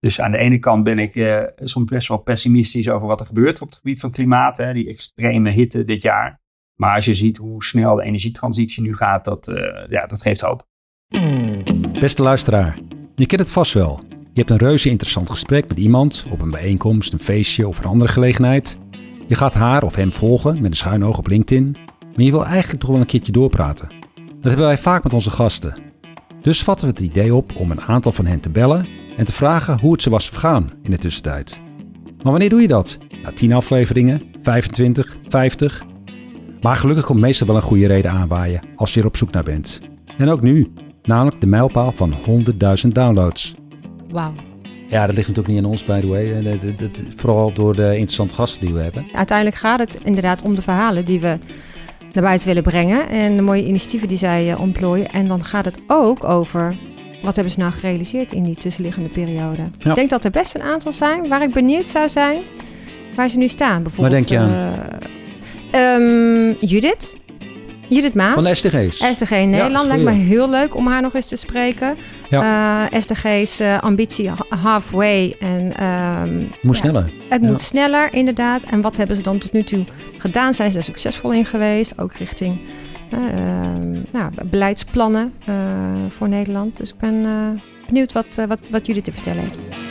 Dus aan de ene kant ben ik uh, soms best wel pessimistisch over wat er gebeurt op het gebied van klimaat. Hè, die extreme hitte dit jaar. Maar als je ziet hoe snel de energietransitie nu gaat, dat, uh, ja, dat geeft hoop. Beste luisteraar, je kent het vast wel. Je hebt een reuze interessant gesprek met iemand op een bijeenkomst, een feestje of een andere gelegenheid. Je gaat haar of hem volgen met een schuin oog op LinkedIn, maar je wil eigenlijk toch wel een keertje doorpraten. Dat hebben wij vaak met onze gasten. Dus vatten we het idee op om een aantal van hen te bellen en te vragen hoe het ze was vergaan in de tussentijd. Maar wanneer doe je dat? Na 10 afleveringen, 25, 50? Maar gelukkig komt meestal wel een goede reden aanwaaien als je er op zoek naar bent. En ook nu, namelijk de mijlpaal van 100.000 downloads. Wauw. Ja, dat ligt natuurlijk niet aan ons, by the way. vooral door de interessante gasten die we hebben. Uiteindelijk gaat het inderdaad om de verhalen die we naar buiten willen brengen. En de mooie initiatieven die zij uh, ontplooien. En dan gaat het ook over wat hebben ze nou gerealiseerd in die tussenliggende periode. Ik denk dat er best een aantal zijn waar ik benieuwd zou zijn waar ze nu staan. Bijvoorbeeld, waar denk je aan? Uh, Judith. Judith Maas. Van de SDG's. SDG Nederland. Lijkt me heel leuk om haar nog eens te spreken. Ja. Uh, SDG's uh, ambitie halfway. En, um, moet sneller. Het moet sneller, inderdaad. En wat hebben ze dan tot nu toe gedaan? Zijn ze daar succesvol in geweest? Ook richting nou, beleidsplannen voor Nederland. Dus ik ben benieuwd wat, wat, wat Judith te vertellen heeft.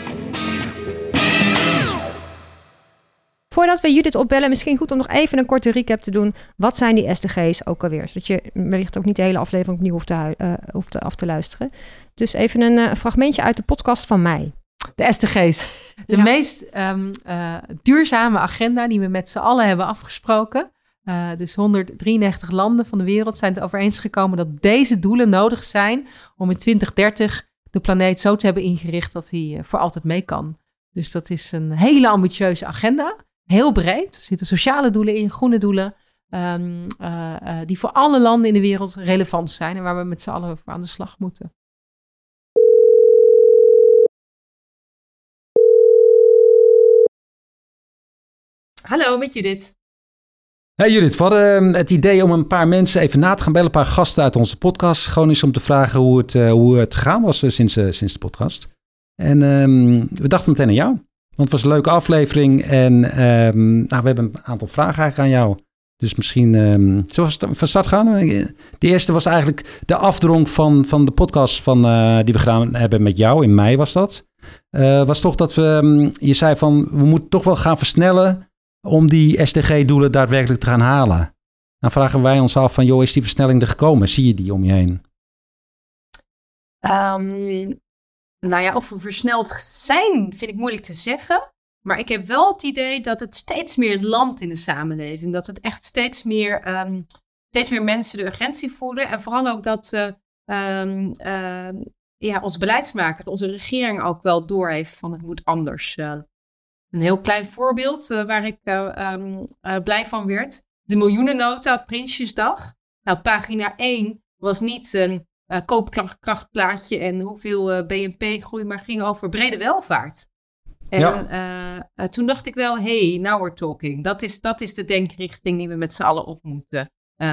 Voordat we Judith opbellen, misschien goed om nog even een korte recap te doen. Wat zijn die SDG's ook alweer? Zodat je wellicht ook niet de hele aflevering opnieuw hoeft, te, uh, hoeft af te luisteren. Dus even een uh, fragmentje uit de podcast van mij. De SDG's. De ja. meest um, uh, duurzame agenda die we met z'n allen hebben afgesproken. Dus 193 landen van de wereld zijn het over eens gekomen dat deze doelen nodig zijn om in 2030 de planeet zo te hebben ingericht dat hij voor altijd mee kan. Dus dat is een hele ambitieuze agenda heel breed. Er zitten sociale doelen in, groene doelen. Uh, uh, die voor alle landen in de wereld relevant zijn en waar we met z'n allen voor aan de slag moeten. Hallo, met Judith. Hey Judith, we hadden ehm, het idee om een paar mensen even na te gaan bellen. Een paar gasten uit onze podcast. Gewoon eens om te vragen hoe het, uh, hoe het gegaan was sinds, sinds de podcast. En um, we dachten meteen aan jou. Want het was een leuke aflevering en um, nou, we hebben een aantal vragen eigenlijk aan jou. Dus misschien um, zullen we van start gaan? De eerste was eigenlijk de afdronk van, van de podcast van, die we gedaan hebben met jou. In mei was dat. Was toch dat we, je zei van we moeten toch wel gaan versnellen om die SDG-doelen daadwerkelijk te gaan halen. Dan vragen wij ons af van, joh, is die versnelling er gekomen? Zie je die om je heen? Um, nou ja, of we versneld zijn, vind ik moeilijk te zeggen. Maar ik heb wel het idee dat het steeds meer landt in de samenleving. Dat het echt steeds meer, um, steeds meer mensen de urgentie voelen. En vooral ook dat uh, um, ja, ons beleidsmaker, onze regering ook wel doorheeft van het moet anders. Uh, een heel klein voorbeeld waar ik um, blij van werd. De miljoenennota op Prinsjesdag. Nou, pagina 1 was niet een uh, koopkrachtplaatje en hoeveel uh, BNP-groei, maar ging over brede welvaart. En ja. uh, toen dacht ik wel, hey, now we're talking. Dat is, dat is de denkrichting die we met z'n allen op moeten.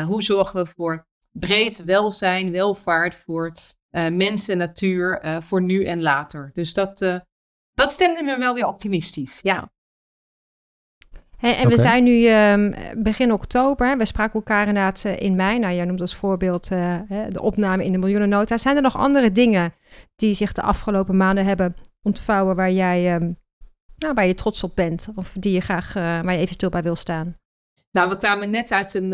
hoe zorgen we voor breed welzijn, welvaart voor mensen en natuur, voor nu en later. Dus dat, dat stemde me wel weer optimistisch, ja. Hey, en we zijn nu um, begin oktober. We spraken elkaar inderdaad uh, in mei. Nou, jij noemt als voorbeeld uh, de opname in de miljoenennota. Zijn er nog andere dingen die zich de afgelopen maanden hebben ontvouwen waar jij um, nou, waar je trots op bent? Of die je graag, uh, waar je even stil bij wil staan? Nou, we kwamen net uit een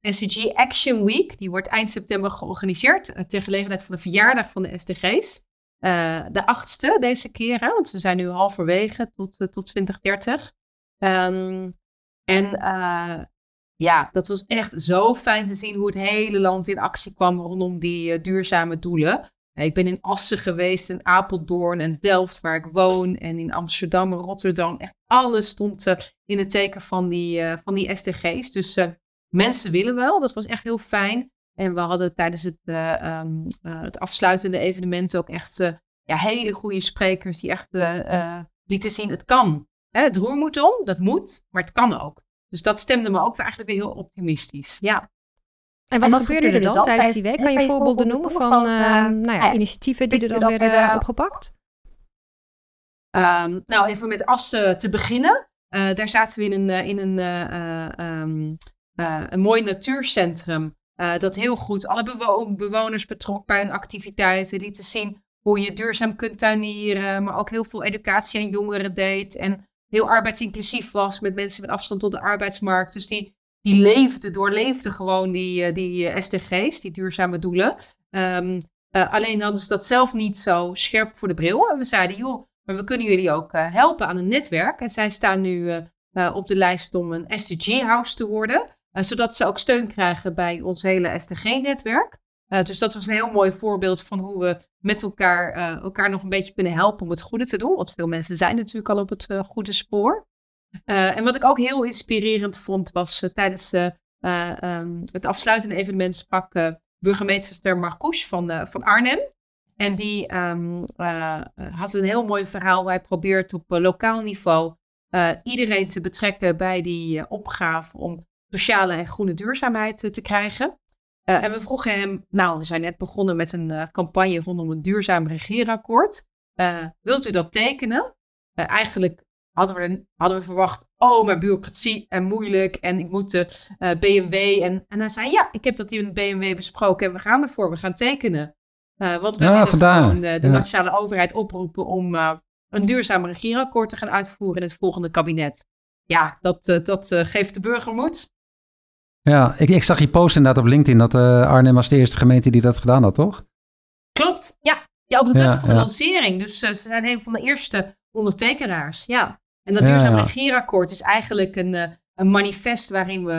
SDG Action Week. Die wordt eind september georganiseerd ter gelegenheid van de verjaardag van de SDG's. De achtste deze keer, hè, want ze zijn nu halverwege tot, tot 2030. Um, en uh, ja, dat was echt zo fijn te zien hoe het hele land in actie kwam rondom die duurzame doelen. Ik ben in Assen geweest, in Apeldoorn en Delft, waar ik woon. En in Amsterdam en Rotterdam. Echt alles stond in het teken van die, van die SDG's. Dus mensen willen wel. Dat was echt heel fijn. En we hadden tijdens het, um, het afsluitende evenement ook echt ja, hele goede sprekers die echt lieten zien, het kan. Het roer moet om, dat moet, maar het kan ook. Dus dat stemde me ook eigenlijk weer heel optimistisch. Ja. En wat, en wat gebeurde er dan, dan tijdens die week? Kan je voorbeelden noemen van, van uh, nou ja, initiatieven die er dan werden opgepakt? Um, nou, even met Assen te beginnen. Uh, daar zaten we in een, in een, uh, um, een mooi natuurcentrum. Dat heel goed alle bewo bewoners betrok bij hun activiteiten. Lieten zien hoe je duurzaam kunt tuinieren. Maar ook heel veel educatie aan jongeren deed. En heel arbeidsinclusief was met mensen met afstand tot de arbeidsmarkt. Dus die, die leefde, doorleefde gewoon die, die SDG's, die duurzame doelen. Um, alleen hadden ze dat zelf niet zo scherp voor de bril. En we zeiden, joh maar we kunnen jullie ook helpen aan een netwerk. En zij staan nu op de lijst om een SDG-house te worden. Zodat ze ook steun krijgen bij ons hele SDG-netwerk. dus dat was een heel mooi voorbeeld van hoe we met elkaar, elkaar nog een beetje kunnen helpen om het goede te doen. Want veel mensen zijn natuurlijk al op het goede spoor. en wat ik ook heel inspirerend vond, was tijdens um, het afsluitende evenement sprak burgemeester Marcouch van, van Arnhem. En die uh, had een heel mooi verhaal. Hij probeert op lokaal niveau iedereen te betrekken bij die opgave om sociale en groene duurzaamheid te krijgen. en we vroegen hem, nou, we zijn net begonnen met een campagne rondom een duurzaam regeerakkoord. wilt u dat tekenen? eigenlijk hadden we, hadden we verwacht, oh, maar bureaucratie en moeilijk en ik moet de BMW. En, en hij zei, ja, ik heb dat hier met BMW besproken en we gaan ervoor, we gaan tekenen. Want we ja, willen gewoon de nationale overheid oproepen om een duurzaam regeerakkoord te gaan uitvoeren in het volgende kabinet. Ja, dat, dat geeft de burger moed. Ja, ik, ik zag je post inderdaad op LinkedIn dat Arnhem was de eerste gemeente die dat gedaan had, toch? Klopt, ja. Ja, op de dag van de lancering. Dus ze zijn een van de eerste ondertekenaars. Ja. En dat duurzaam regeerakkoord is eigenlijk een, een manifest waarin we.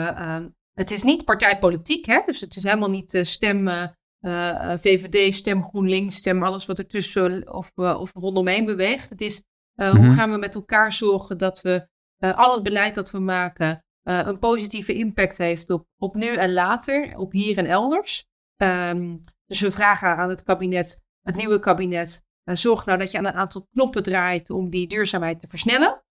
het is niet partijpolitiek, hè? dus het is helemaal niet stem eh, VVD, stem GroenLinks, stem alles wat er tussen of, of rondomheen beweegt. Het is hoe mhm. gaan we met elkaar zorgen dat we al het beleid dat we maken een positieve impact heeft op, op nu en later, op hier en elders. Um, dus we vragen aan het kabinet, het nieuwe kabinet, zorg nou dat je aan een aantal knoppen draait om die duurzaamheid te versnellen.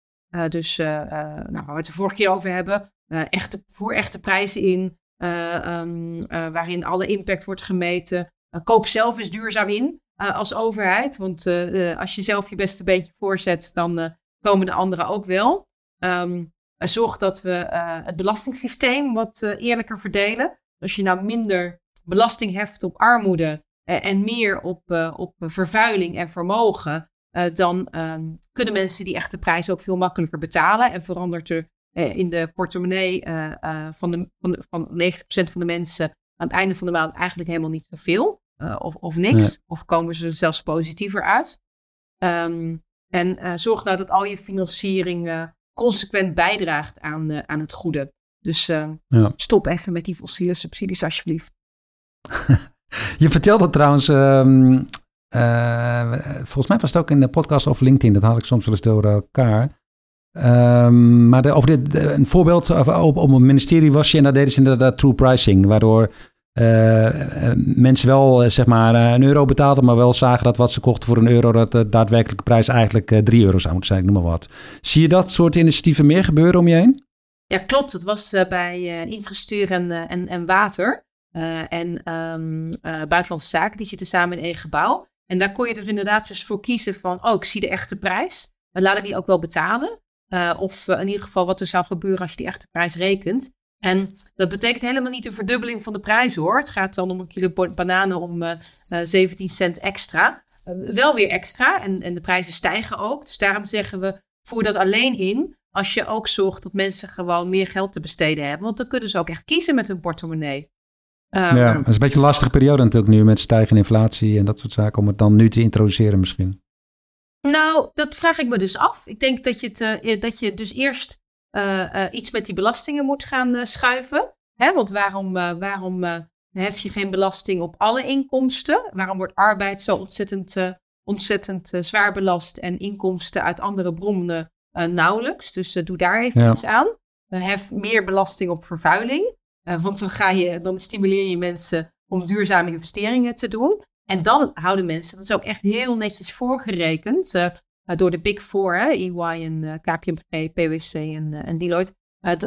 dus nou, waar we het de vorige keer over hebben, echte, voer echte prijzen in, uh, waarin alle impact wordt gemeten. Koop zelf eens duurzaam in als overheid. Want als je zelf je beste beetje voorzet, dan komen de anderen ook wel. Um, zorg dat we het belastingssysteem wat eerlijker verdelen. Als je nou minder belasting heft op armoede en meer op, op vervuiling en vermogen, dan um, kunnen mensen die echte prijs ook veel makkelijker betalen. En verandert er eh, in de portemonnee eh, eh, van, de, van, van 90% van de mensen aan het einde van de maand eigenlijk helemaal niet zoveel. of, of niks. Of komen ze zelfs positiever uit. Um, en zorg nou dat al je financiering consequent bijdraagt aan, aan het goede. Dus ja. stop even met die fossiele subsidies alsjeblieft. je vertelde trouwens, um, volgens mij was het ook in de podcast of LinkedIn, dat haal ik soms wel eens door elkaar. Um, maar de, over dit, een voorbeeld op, op het ministerie was je en daar deden ze inderdaad true pricing, waardoor uh, mensen wel uh, zeg maar een euro betaalden, maar wel zagen dat wat ze kochten voor een euro, dat de daadwerkelijke prijs eigenlijk drie euro zou moeten zijn, ik noem maar wat. Zie je dat soort initiatieven meer gebeuren om je heen? Ja, klopt. Het was bij infrastructuur en, en, en water en um, buitenlandse zaken, die zitten samen in één gebouw. En daar kon je er inderdaad dus voor kiezen van, oh, ik zie de echte prijs, laat ik die ook wel betalen. Of in ieder geval wat er zou gebeuren als je die echte prijs rekent. En dat betekent helemaal niet een verdubbeling van de prijs hoor. Het gaat dan om een kilo bananen om uh, eh, 17 cent extra. wel weer extra en, en de prijzen stijgen ook. Dus daarom zeggen we, voer dat alleen in als je ook zorgt dat mensen gewoon meer geld te besteden hebben. Want dan kunnen ze ook echt kiezen met hun portemonnee. Um, ja, dat is een beetje een lastige periode natuurlijk nu met stijgende inflatie en dat soort zaken. Om het dan nu te introduceren misschien. Nou, dat vraag ik me dus af. Ik denk dat je, het, uh, dat je dus eerst iets met die belastingen moet gaan schuiven. Hè? Want waarom, waarom hef je geen belasting op alle inkomsten? Waarom wordt arbeid zo ontzettend, ontzettend zwaar belast en inkomsten uit andere bronnen nauwelijks? Dus doe daar even ja. iets aan. hef meer belasting op vervuiling. want dan, ga je, dan stimuleer je mensen om duurzame investeringen te doen. En dan houden mensen, dat is ook echt heel netjes voorgerekend door de Big Four, hè, EY en uh, KPMG, PwC en, uh, en Deloitte.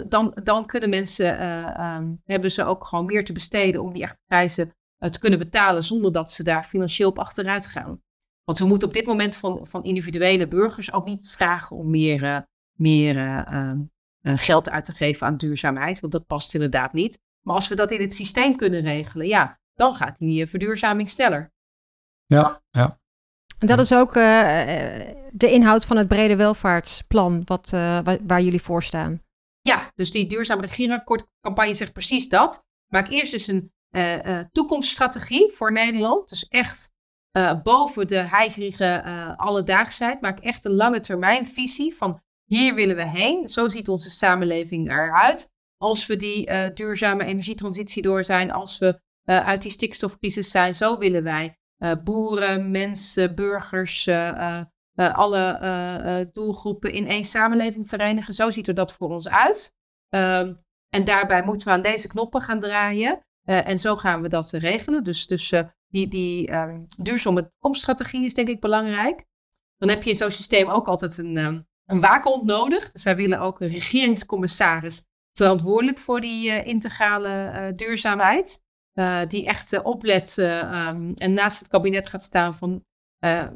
dan, dan kunnen mensen, um, hebben ze ook gewoon meer te besteden om die echte prijzen te kunnen betalen zonder dat ze daar financieel op achteruit gaan. Want we moeten op dit moment van, van individuele burgers ook niet vragen om meer, meer ehm, geld uit te geven aan duurzaamheid. Want dat past inderdaad niet. Maar als we dat in het systeem kunnen regelen, ja, dan gaat die verduurzaming sneller. Ja, ja. En dat is ook de inhoud van het brede welvaartsplan wat, waar, waar jullie voor staan. Ja, dus die duurzame regeerakkoordcampagne zegt precies dat. Maak eerst dus een uh, toekomststrategie voor Nederland. Dus echt uh, boven de heigerige alledaagsheid. Maak echt een lange termijn visie van hier willen we heen. Zo ziet onze samenleving eruit. Als we die duurzame energietransitie door zijn. Als we uit die stikstofcrisis zijn. Zo willen wij boeren, mensen, burgers, alle doelgroepen in één samenleving verenigen. Zo ziet er dat voor ons uit. Um, en daarbij moeten we aan deze knoppen gaan draaien. En zo gaan we dat regelen. Dus, dus die, die um, duurzame toekomststrategie is denk ik belangrijk. Dan heb je in zo'n systeem ook altijd een, um, een waakhond nodig. Dus wij willen ook een regeringscommissaris verantwoordelijk voor die integrale duurzaamheid. Die echt oplet um, en naast het kabinet gaat staan van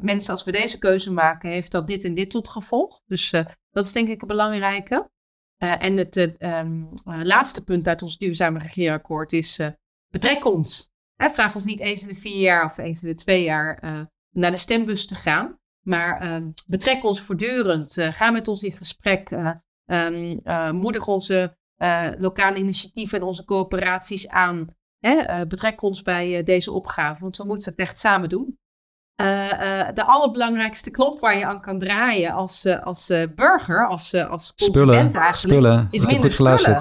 mensen, als we deze keuze maken, heeft dat dit en dit tot gevolg. Dus dat is denk ik een belangrijke. En het um, laatste punt uit ons duurzame regeerakkoord is: betrek ons. vraag ons niet eens in de vier jaar of eens in de twee jaar naar de stembus te gaan. Maar ehm, betrek ons voortdurend. ga met ons in gesprek. Moedig onze lokale initiatieven en onze coöperaties aan. Betrek ons bij deze opgave, want we moeten het echt samen doen. Uh, de allerbelangrijkste knop waar je aan kan draaien als, als burger, als, als consument spullen, eigenlijk, spullen. is minder spullen.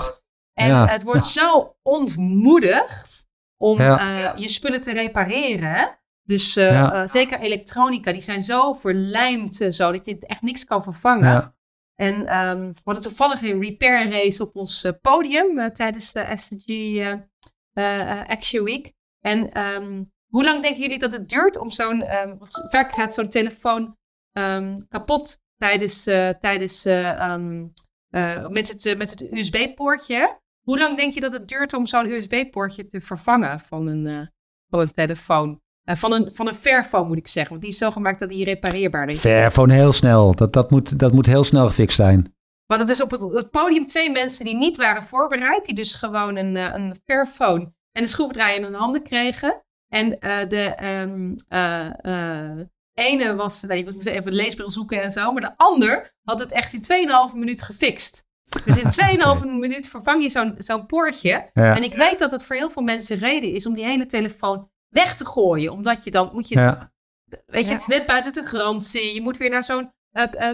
En ja. het wordt zo ontmoedigd om ja. je spullen te repareren. Dus ja. zeker elektronica, die zijn zo verlijmd zo dat je echt niks kan vervangen. En um, we hadden toevallig een repair race op ons podium tijdens de SDG Action Week. En um, hoe lang denken jullie dat het duurt om zo'n. Um, vaak gaat zo'n telefoon um, kapot tijdens. Uh, tijdens met het, met het USB-poortje. Hoe lang denk je dat het duurt om zo'n USB-poortje te vervangen van een, van een telefoon? van, een, van een Fairphone moet ik zeggen, want die is zo gemaakt dat die repareerbaar is. Fairphone heel snel. Dat, dat, moet, dat moet heel snel gefixt zijn. Want het is op het, het, podium twee mensen die niet waren voorbereid, die dus gewoon een, een Fairphone en een schroevendraaier in hun handen kregen. En uh, de um, uh, uh, ene was, nee, ik moest even een leesbril zoeken en zo, maar de ander had het echt in 2,5 minuut gefixt. Dus in 2,5 minuut vervang je zo'n zo'n poortje. Ja. En ik weet dat het voor heel veel mensen reden is om die hele telefoon weg te gooien. Omdat je dan moet je. Ja. Weet je, ja. het is net buiten de garantie. Je moet weer naar zo'n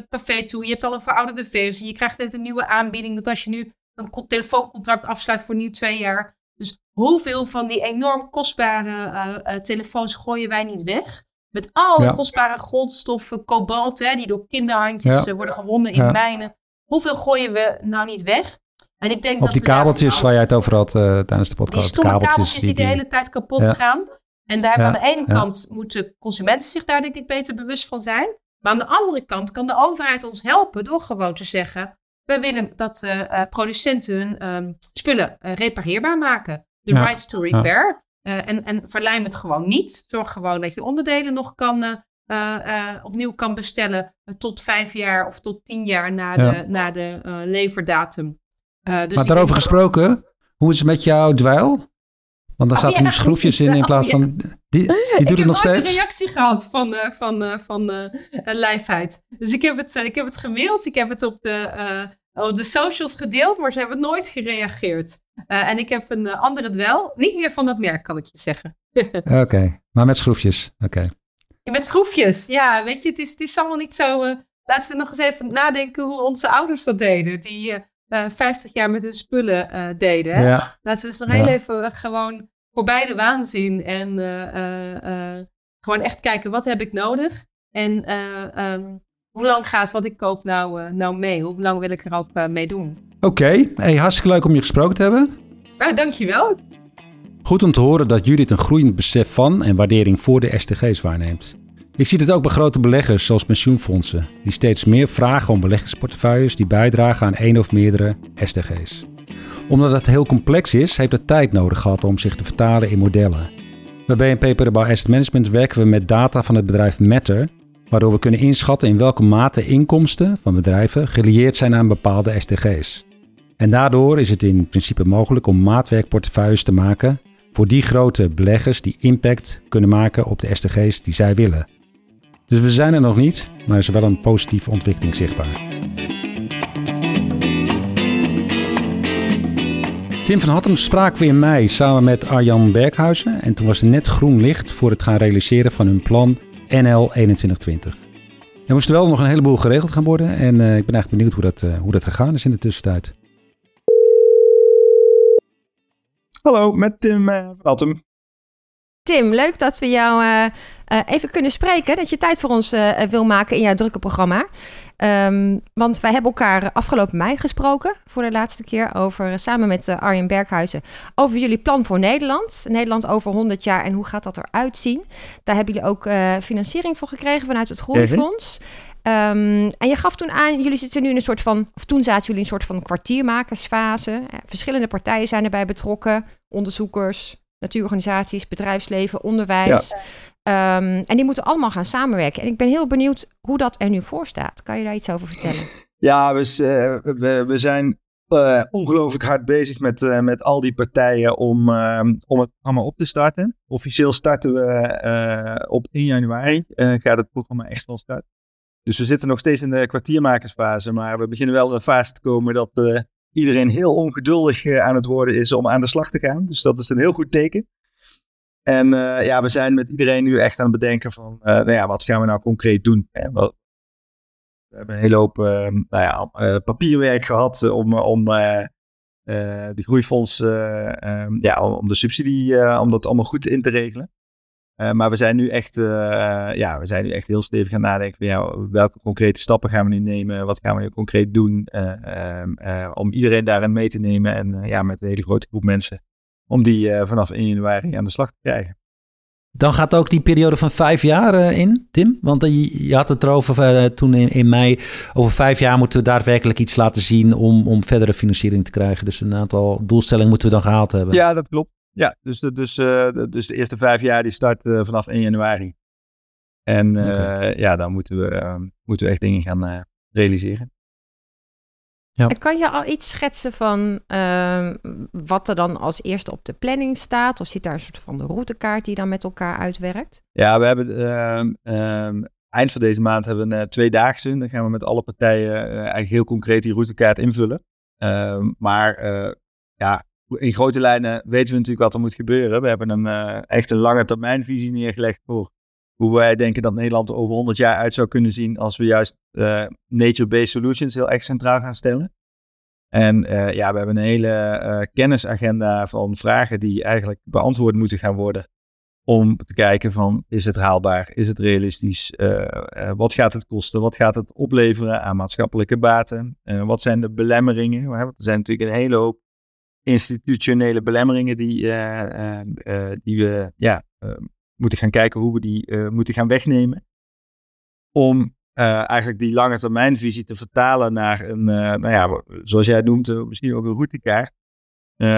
café toe. Je hebt al een verouderde versie. Je krijgt net een nieuwe aanbieding. Dat als je nu een telefooncontract afsluit voor nu twee jaar dus hoeveel van die enorm kostbare uh, uh, telefoons gooien wij niet weg? Met alle ja. kostbare grondstoffen, kobalt, hè, die door kinderhandjes ja. uh, worden gewonnen in ja. mijnen. Hoeveel gooien we nou niet weg? En ik denk of dat die kabeltjes waar jij het over had tijdens de podcast. Die stomme kabeltjes, kabeltjes die, die, de hele tijd kapot gaan. En daar aan de ene kant moeten consumenten zich daar denk ik beter bewust van zijn. Maar aan de andere kant kan de overheid ons helpen door gewoon te zeggen... We willen dat uh, producenten hun um, spullen uh, repareerbaar maken. De ja. rights to repair. Ja. en, en verlijm het gewoon niet. Zorg gewoon dat je onderdelen nog kan, opnieuw kan bestellen. tot vijf jaar of tot tien jaar na ja. de, na de leverdatum. dus maar daarover gesproken, hoe is het met jouw dweil? Want daar zaten oh, ja, schroefjes in in plaats van... Die, die doet het nog steeds? Ik heb een reactie gehad van, uh, van, uh, van uh, lijfheid. Dus ik heb, het, ik heb het gemaild. Ik heb het op de, op de socials gedeeld. Maar ze hebben nooit gereageerd. en ik heb een andere dwel. Niet meer van dat merk, kan ik je zeggen. Oké, okay. maar met schroefjes. Oké. Okay. Met schroefjes, ja. Weet je, het is, het is allemaal niet zo... laten we nog eens even nadenken hoe onze ouders dat deden. Die 50 jaar met hun spullen uh, deden. Ja. Laten we eens nog heel even gewoon voorbij de waanzin en uh, gewoon echt kijken wat heb ik nodig en um, hoe lang gaat wat ik koop nou, nou mee? Hoe lang wil ik er ook mee doen? Oké, okay. hey, hartstikke leuk om je gesproken te hebben. Nou, dankjewel. Goed om te horen dat Judith een groeiend besef van en waardering voor de SDG's waarneemt. Ik zie het ook bij grote beleggers zoals pensioenfondsen, die steeds meer vragen om beleggingsportefeuilles die bijdragen aan één of meerdere SDG's. Omdat het heel complex is, heeft het tijd nodig gehad om zich te vertalen in modellen. Bij BNP Paribas Asset Management werken we met data van het bedrijf Matter, waardoor we kunnen inschatten in welke mate inkomsten van bedrijven gelieerd zijn aan bepaalde SDG's. En daardoor is het in principe mogelijk om maatwerkportefeuilles te maken voor die grote beleggers die impact kunnen maken op de SDG's die zij willen. Dus we zijn er nog niet, maar er is wel een positieve ontwikkeling zichtbaar. Tim van Hattem spraken we in mei samen met Arjan Berghuizen en toen was er net groen licht voor het gaan realiseren van hun plan NL 2120. Er moest wel nog een heleboel geregeld gaan worden en uh, ik ben eigenlijk benieuwd hoe dat, uh, hoe dat gegaan is in de tussentijd. Hallo, met Tim uh, van Hattem. Tim, leuk dat we jou uh, uh, even kunnen spreken. Dat je tijd voor ons uh, wil maken in jouw drukke programma. Um, want wij hebben elkaar afgelopen mei gesproken voor de laatste keer over, samen met Arjen Berghuizen, over jullie plan voor Nederland. Nederland over 100 jaar en hoe gaat dat eruit zien? Daar hebben jullie ook financiering voor gekregen vanuit het Groeifonds. Um, en je gaf toen aan, jullie zitten nu in een soort van, of toen zaten jullie in een soort van kwartiermakersfase. Verschillende partijen zijn erbij betrokken, onderzoekers, natuurorganisaties, bedrijfsleven, onderwijs. Um, en die moeten allemaal gaan samenwerken. En ik ben heel benieuwd hoe dat er nu voor staat. Kan je daar iets over vertellen? Ja, we, uh, we, we zijn uh, ongelooflijk hard bezig met, uh, met al die partijen om, om het programma op te starten. Officieel starten we op 1 januari. gaat het programma echt van start. Dus we zitten nog steeds in de kwartiermakersfase. Maar we beginnen wel in een fase te komen dat iedereen heel ongeduldig eh, aan het worden is om aan de slag te gaan. Dus dat is een heel goed teken. En uh, ja, we zijn met iedereen nu echt aan het bedenken van, uh, nou ja, wat gaan we nou concreet doen? We hebben een hele hoop uh, nou ja, papierwerk gehad om, om de groeifonds, ehm, ja, om de subsidie, om dat allemaal goed in te regelen. Uh, maar we zijn nu echt, uh, ja, we zijn nu echt heel stevig gaan nadenken. Ja, welke concrete stappen gaan we nu nemen? Wat gaan we nu concreet doen? Uh, om iedereen daarin mee te nemen. En ja, met een hele grote groep mensen. Om die vanaf 1 januari aan de slag te krijgen. Dan gaat ook die periode van vijf jaar in, Tim? Want je had het erover toen in, in, mei. Over vijf jaar moeten we daadwerkelijk iets laten zien om, om verdere financiering te krijgen. Dus een aantal doelstellingen moeten we dan gehaald hebben. Ja, dat klopt. Ja, dus de, dus, uh, dus de eerste vijf jaar die start uh, vanaf 1 januari. En uh, okay. ja, dan moeten we, moeten we echt dingen gaan realiseren. Ja. En kan je al iets schetsen van ehm, wat er dan als eerste op de planning staat? Of zit daar een soort van de routekaart die dan met elkaar uitwerkt? Ja, we hebben um, eind van deze maand hebben we een tweedaagse. Dan gaan we met alle partijen eigenlijk heel concreet die routekaart invullen. Ehm, maar ja, in grote lijnen weten we natuurlijk wat er moet gebeuren. We hebben een uh, echt een lange termijnvisie neergelegd voor hoe wij denken dat Nederland er over 100 jaar uit zou kunnen zien als we juist uh, nature-based solutions heel erg centraal gaan stellen. En uh, ja, we hebben een hele kennisagenda van vragen die eigenlijk beantwoord moeten gaan worden. Om te kijken van, is het haalbaar? Is het realistisch? wat gaat het kosten? Wat gaat het opleveren aan maatschappelijke baten? wat zijn de belemmeringen? er zijn natuurlijk een hele hoop institutionele belemmeringen die, uh, uh, die we ja, moeten gaan kijken hoe we die moeten gaan wegnemen. Om eigenlijk die lange termijnvisie te vertalen naar een, nou ja, zoals jij noemt, misschien ook een routekaart.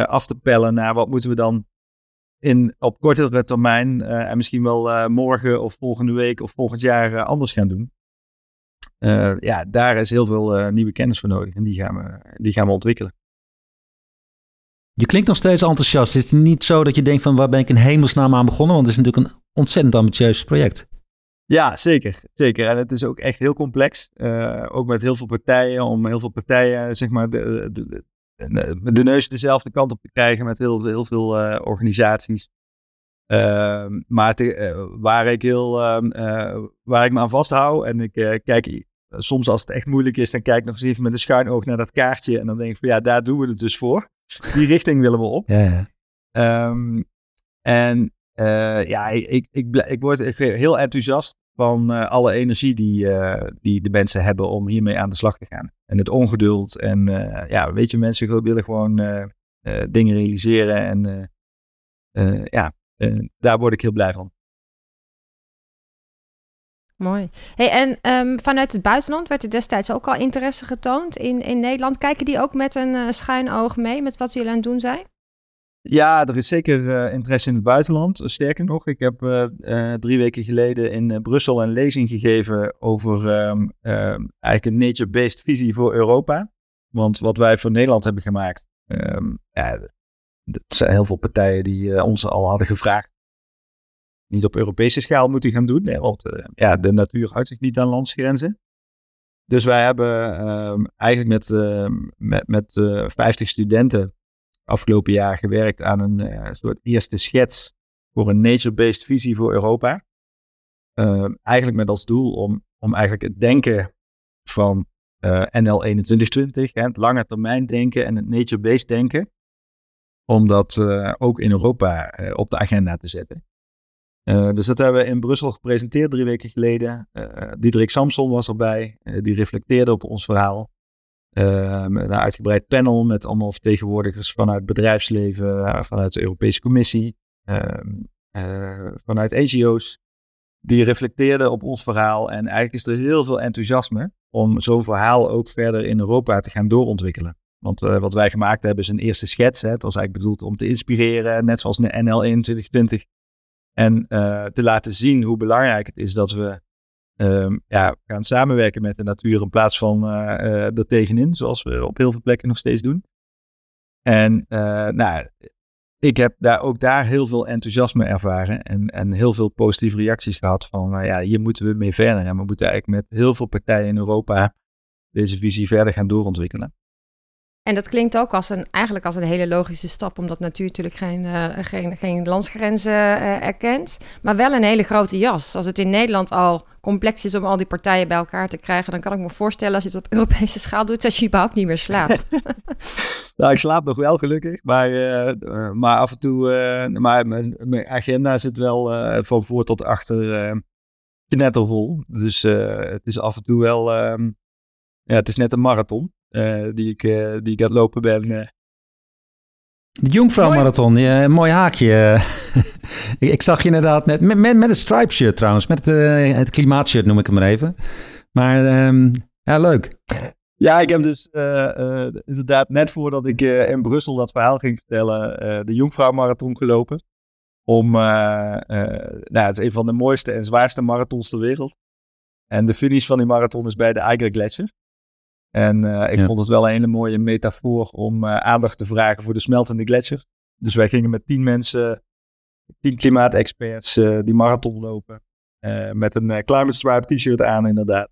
af te pellen naar wat moeten we dan in, op kortere termijn en misschien wel morgen of volgende week of volgend jaar anders gaan doen. ja, daar is heel veel nieuwe kennis voor nodig en die gaan we, die gaan we ontwikkelen. Je klinkt nog steeds enthousiast. Het is niet zo dat je denkt van waar ben ik in hemelsnaam aan begonnen? Want het is natuurlijk een ontzettend ambitieus project. Ja, zeker. zeker. En het is ook echt heel complex. Uh, ook met heel veel partijen, om heel veel partijen zeg maar de, de, de, de neus dezelfde kant op te krijgen met heel, heel veel uh, organisaties. Uh, maar te, waar, ik heel, waar ik me aan vasthoud en ik kijk soms als het echt moeilijk is, dan kijk ik nog eens even met een schuin oog naar dat kaartje en dan denk ik van ja, daar doen we het dus voor. Die richting willen we op. Ja, ja. Um, en uh, ja, ik, ik, ik, word heel enthousiast van uh, alle energie die, uh, die de mensen hebben om hiermee aan de slag te gaan. En het ongeduld. En ja, weet je, mensen willen gewoon dingen realiseren. En ja, daar word ik heel blij van. Mooi. Hey, en um, vanuit het buitenland werd er destijds ook al interesse getoond in, in Nederland. Kijken die ook met een uh, schuin oog mee met wat jullie aan het doen zijn? Ja, er is zeker interesse in het buitenland. Sterker nog, ik heb drie weken geleden in Brussel een lezing gegeven over ehm, ehm, eigenlijk een nature-based visie voor Europa. Want wat wij voor Nederland hebben gemaakt, um, ja, er zijn heel veel partijen die ons al hadden gevraagd niet op Europese schaal moeten gaan doen. Want uh, ja, de natuur houdt zich niet aan landsgrenzen. Dus wij hebben uh, eigenlijk met, uh, met, met 50 studenten afgelopen jaar gewerkt aan een soort eerste schets voor een nature-based visie voor Europa. Ehm, eigenlijk met als doel om, om eigenlijk het denken van NL 2120, hè, het lange termijn denken en het nature-based denken, om dat ook in Europa op de agenda te zetten. Uh, dus dat hebben we in Brussel gepresenteerd drie weken geleden. Uh, Diederik Samson was erbij, uh, die reflecteerde op ons verhaal. een uitgebreid panel met allemaal vertegenwoordigers vanuit bedrijfsleven, vanuit de Europese Commissie, ehm, vanuit NGO's. Die reflecteerden op ons verhaal en eigenlijk is er heel veel enthousiasme om zo'n verhaal ook verder in Europa te gaan doorontwikkelen. Want wat wij gemaakt hebben is een eerste schets. Hè. Het was eigenlijk bedoeld om te inspireren, net zoals NL 2020 en uh, te laten zien hoe belangrijk het is dat we um, ja, gaan samenwerken met de natuur in plaats van uh, er tegenin, zoals we op heel veel plekken nog steeds doen. En nou, ik heb daar ook daar heel veel enthousiasme ervaren en, en heel veel positieve reacties gehad van, ja, hier moeten we mee verder. En we moeten eigenlijk met heel veel partijen in Europa deze visie verder gaan doorontwikkelen. En dat klinkt ook als een, eigenlijk als een hele logische stap, omdat natuur natuurlijk geen, uh, geen, geen landsgrenzen uh, erkent, maar wel een hele grote jas. Als het in Nederland al complex is om al die partijen bij elkaar te krijgen, dan kan ik me voorstellen als je het op Europese schaal doet, dat je überhaupt niet meer slaapt. nou, ik slaap nog wel gelukkig, maar, uh, maar af en toe, maar mijn, mijn, agenda zit wel van voor tot achter knettervol. Dus het is af en toe wel, ehm, ja, het is net een marathon. Eh, die, ik, uh, die ik aan het lopen ben. Uh. De Jongvrouw-marathon, ja, mooi haakje. ik, ik, zag je inderdaad met, met, met, een stripe shirt trouwens. Met het, het klimaatshirt noem ik hem maar even. Maar um, ja, leuk. Ja, ik heb dus inderdaad net voordat ik in Brussel dat verhaal ging vertellen, de Jongvrouw-marathon gelopen. Om, nou, het is een van de mooiste en zwaarste marathons ter wereld. En de finish van die marathon is bij de Eiger Gletscher. En uh, ik vond het wel een hele mooie metafoor om uh, aandacht te vragen voor de smeltende gletsjers. Dus wij gingen met tien mensen, tien klimaatexperts, uh, die marathon lopen. met een Climate Stripe t-shirt aan, inderdaad.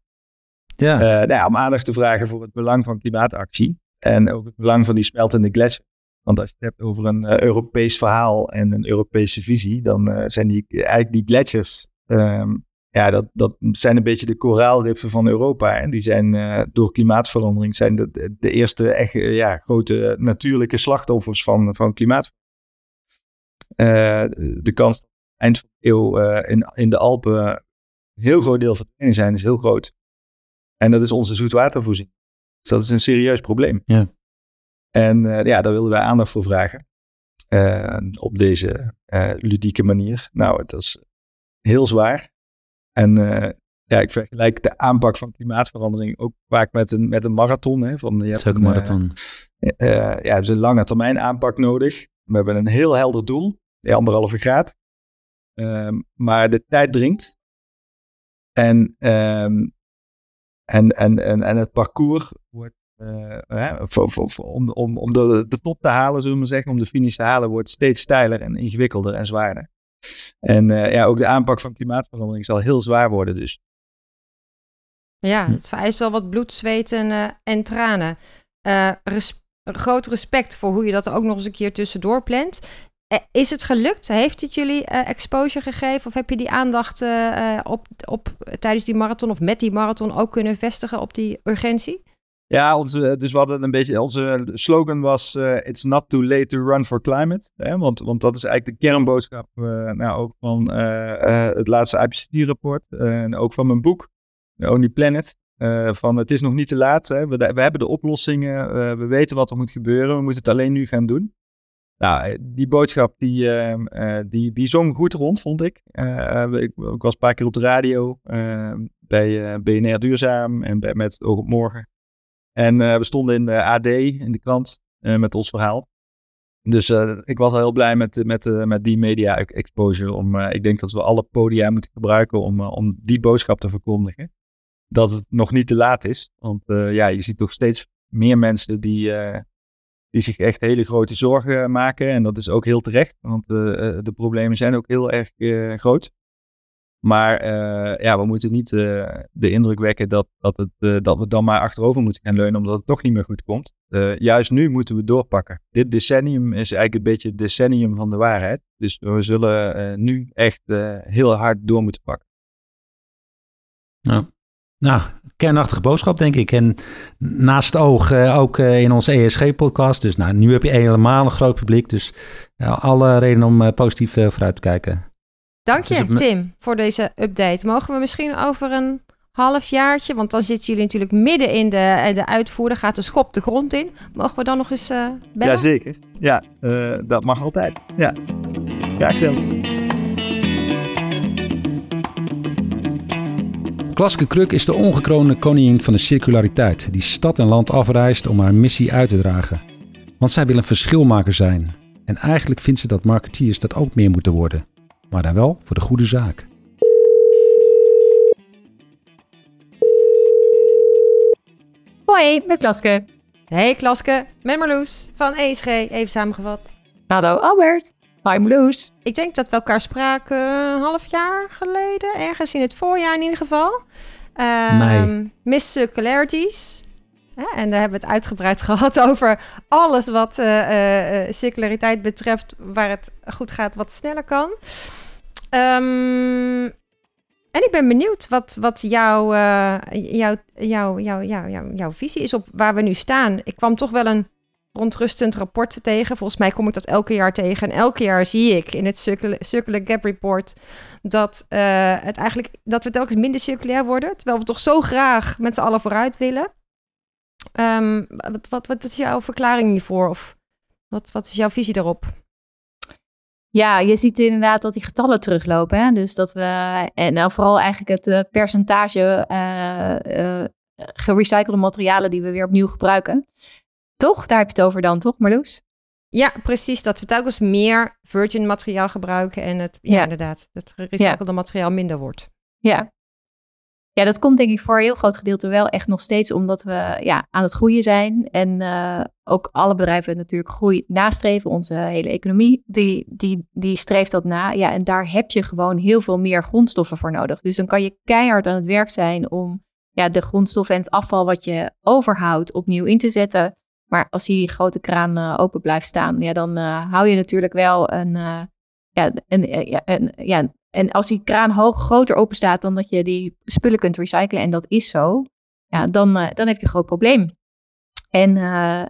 Ja. Nou ja. om aandacht te vragen voor het belang van klimaatactie. En ook het belang van die smeltende gletsjer. Want als je het hebt over een Europees verhaal en een Europese visie, dan zijn die, eigenlijk die gletsjers um, ja, dat, dat zijn een beetje de koraalriffen van Europa. En die zijn uh, door klimaatverandering zijn de, de eerste echt ja, grote natuurlijke slachtoffers van, van klimaat. Uh, de kans dat eind van de eeuw uh, in, in de Alpen een heel groot deel verdwenen zijn, is heel groot. En dat is onze zoetwatervoorziening. Dus dat is een serieus probleem. Ja. En ja, daar willen wij aandacht voor vragen. op deze ludieke manier. Nou, het is heel zwaar. En uh, ja, ik vergelijk de aanpak van klimaatverandering ook vaak met een, met een marathon. Hè, van, je hebt een marathon. Uh, uh, ja, is een lange termijn aanpak nodig. We hebben een heel helder doel, de anderhalve graad. Ehm, maar de tijd dringt. En, um, en, en, en, en het parcours wordt, voor, voor, voor, om, om, om de, de top te halen, zullen we maar zeggen, om de finish te halen, wordt steeds steiler en ingewikkelder en zwaarder. En uh, ja, ook de aanpak van klimaatverandering zal heel zwaar worden dus. Ja, hm. het vereist wel wat bloed, zweet en, uh, en tranen. Uh, res groot respect voor hoe je dat ook nog eens een keer tussendoor plant. Is het gelukt? Heeft het jullie exposure gegeven? Of heb je die aandacht op, op, tijdens die marathon of met die marathon ook kunnen vestigen op die urgentie? Ja, onze, dus we hadden een beetje, onze slogan was uh, It's not too late to run for climate. Hè? Want, want dat is eigenlijk de kernboodschap uh, nou, ook van uh, het laatste IPCC-rapport en ook van mijn boek, The Only Planet. van het is nog niet te laat. Hè? We, we hebben de oplossingen, we weten wat er moet gebeuren, we moeten het alleen nu gaan doen. Nou, die boodschap die, ehm, die, die zong goed rond, vond ik. ik. was een paar keer op de radio bij BNR Duurzaam en met Oog op Morgen. En uh, we stonden in de AD, in de krant, uh, met ons verhaal. Dus ik was al heel blij met, met, met die media exposure. Om, ik denk dat we alle podia moeten gebruiken om, om die boodschap te verkondigen. Dat het nog niet te laat is. Want ja, je ziet toch steeds meer mensen die, die zich echt hele grote zorgen maken. En dat is ook heel terecht, want de problemen zijn ook heel erg groot. Maar uh, ja, we moeten niet uh, de indruk wekken dat, dat, het, uh, dat we dan maar achterover moeten gaan leunen omdat het toch niet meer goed komt. juist nu moeten we doorpakken. Dit decennium is eigenlijk een beetje het decennium van de waarheid. Dus we zullen nu echt heel hard door moeten pakken. Ja. Nou, kernachtige boodschap, denk ik. En naast het oog ook in onze ESG-podcast. Dus nou, nu heb je helemaal een groot publiek. Dus alle reden om positief vooruit te kijken. Dank je, Tim, voor deze update. Mogen we misschien over een halfjaartje, want dan zitten jullie natuurlijk midden in de, eh, de uitvoering, gaat de schop de grond in. Mogen we dan nog eens uh, bellen? Jazeker. Ja, uh, dat mag altijd. Ja, graag zelf. Klaske Kruk is de ongekroonde koningin van de circulariteit, die stad en land afreist om haar missie uit te dragen. Want zij wil een verschilmaker zijn. En eigenlijk vindt ze dat marketeers dat ook meer moeten worden maar dan wel voor de goede zaak. Hoi, met Klaske. Hey Klaske, met Marloes van ESG, even samengevat. Hallo Albert. Hi Marloes. Ik denk dat we elkaar spraken een half jaar geleden, ergens in het voorjaar in ieder geval. Um, Miss Circularities. en daar hebben we het uitgebreid gehad over alles wat uh, uh, circulariteit betreft, waar het goed gaat, wat sneller kan. Um, en ik ben benieuwd wat, wat jouw, uh, jouw, jouw, jouw, jouw, jouw visie is op waar we nu staan. Ik kwam toch wel een rondrustend rapport tegen. Volgens mij kom ik dat elke jaar tegen. En elke jaar zie ik in het circular Gap Report dat, uh, het eigenlijk, dat we telkens minder circulair worden. Terwijl we toch zo graag met z'n allen vooruit willen. Um, wat, wat, wat is jouw verklaring hiervoor? Of wat, wat is jouw visie daarop? Ja, je ziet inderdaad dat die getallen teruglopen. Hè? Dus dat we, en nou vooral eigenlijk het uh, percentage uh, uh, gerecyclede materialen die we weer opnieuw gebruiken. Toch? Daar heb je het over dan, toch Marloes? Ja, precies. Dat we telkens meer virgin materiaal gebruiken en het, ja, inderdaad, het gerecyclede materiaal minder wordt. Ja, ja, dat komt denk ik voor een heel groot gedeelte wel echt nog steeds omdat we ja, aan het groeien zijn. En uh, ook alle bedrijven natuurlijk groei nastreven. Onze hele economie, die, die, die streeft dat na. Ja, en daar heb je gewoon heel veel meer grondstoffen voor nodig. Dus dan kan je keihard aan het werk zijn om ja, de grondstoffen en het afval wat je overhoudt opnieuw in te zetten. Maar als die grote kraan uh, open blijft staan, ja, dan uh, hou je natuurlijk wel een, ja, een, ja, een, ja, en als die kraan hoog, groter open staat dan dat je die spullen kunt recyclen, en dat is zo, ja, dan, uh, dan heb je een groot probleem. En uh,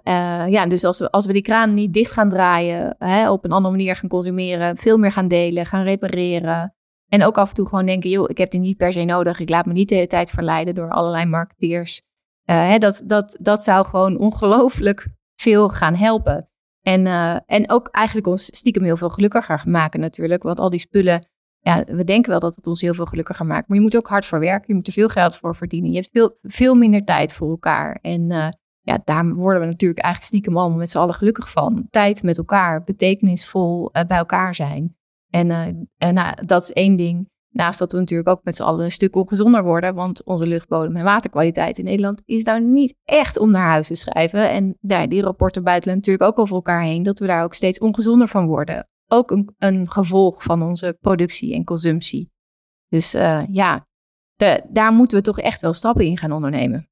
ja, dus als we, als we die kraan niet dicht gaan draaien, hè, op een andere manier gaan consumeren, veel meer gaan delen, gaan repareren. En ook af en toe gewoon denken, joh, ik heb die niet per se nodig. Ik laat me niet de hele tijd verleiden door allerlei marketeers. Hè, dat, dat, dat zou gewoon ongelooflijk veel gaan helpen. En, en ook eigenlijk ons stiekem heel veel gelukkiger maken natuurlijk. Want al die spullen ja, we denken wel dat het ons heel veel gelukkiger maakt. Maar je moet ook hard voor werken. Je moet er veel geld voor verdienen. Je hebt veel, veel minder tijd voor elkaar. En uh, ja, daar worden we natuurlijk eigenlijk stiekem allemaal met z'n allen gelukkig van. Tijd met elkaar, betekenisvol uh, bij elkaar zijn. En, en nou, dat is één ding. Naast dat we natuurlijk ook met z'n allen een stuk ongezonder worden. Want onze luchtbodem en waterkwaliteit in Nederland is nou niet echt om naar huis te schrijven. En ja, die rapporten buitelen natuurlijk ook over elkaar heen. Dat we daar ook steeds ongezonder van worden ook een, een gevolg van onze productie en consumptie. Dus uh, ja, de, daar moeten we toch echt wel stappen in gaan ondernemen.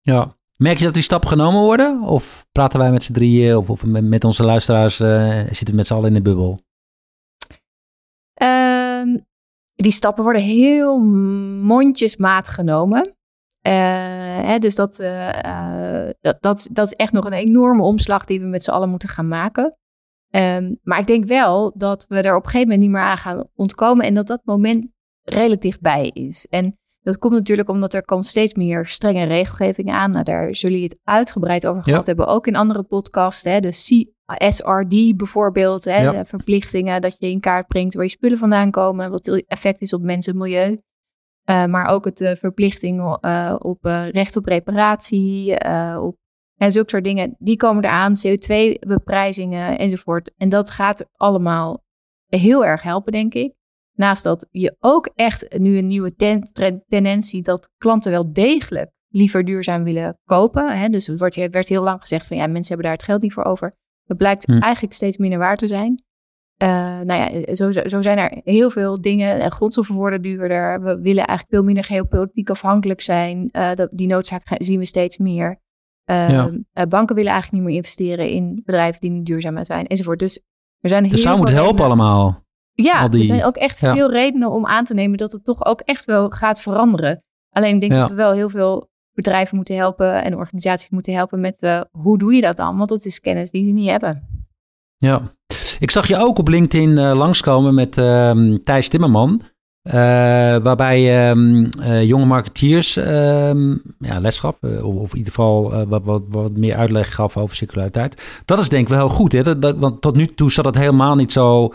Ja, merk je dat die stappen genomen worden? Of praten wij met z'n drieën of, of met, met, onze luisteraars, uh, zitten we met z'n allen in de bubbel? Uh, die stappen worden heel mondjesmaat genomen. Uh, hè, dus dat, dat, dat, dat is echt nog een enorme omslag die we met z'n allen moeten gaan maken. Um, maar ik denk wel dat we er op een gegeven moment niet meer aan gaan ontkomen en dat dat moment redelijk dichtbij is. En dat komt natuurlijk omdat er komt steeds meer strenge regelgeving aan. Nou, daar zullen jullie het uitgebreid over gehad hebben, ook in andere podcasts. Hè, de CSRD bijvoorbeeld, hè, de verplichtingen dat je in kaart brengt waar je spullen vandaan komen, wat het effect is op mensen en milieu. Uh, maar ook het uh, verplichting uh, op recht op reparatie, op En zulke soort dingen, die komen eraan, CO2-beprijzingen enzovoort. En dat gaat allemaal heel erg helpen, denk ik. Naast dat je ook echt nu een nieuwe ten, tendentie dat klanten wel degelijk liever duurzaam willen kopen. Hè? Dus het wordt, werd heel lang gezegd van ja, mensen hebben daar het geld niet voor over. Dat blijkt hm. eigenlijk steeds minder waar te zijn. Uh, nou ja, zo, zo zijn er heel veel dingen. En grondstoffen worden duurder. We willen eigenlijk veel minder geopolitiek afhankelijk zijn. Uh, dat, die noodzaak zien we steeds meer. Uh, ja. banken willen eigenlijk niet meer investeren in bedrijven die niet duurzaam zijn, enzovoort. Dus er zijn heel dus zou moeten helpen allemaal. Ja, er zijn ook echt veel redenen om aan te nemen dat het toch ook echt wel gaat veranderen. Alleen ik denk dat we wel heel veel bedrijven moeten helpen en organisaties moeten helpen met hoe doe je dat dan? Want dat is kennis die ze niet hebben. Ja, ik zag je ook op LinkedIn uh, langskomen met uh, Thijs Timmerman. Uh, waarbij um, jonge marketeers um, ja, les gaf. Of, of, in ieder geval wat, wat, wat meer uitleg gaf over circulariteit. Dat is denk ik wel heel goed. Hè? Dat, dat, want tot nu toe zat het helemaal niet zo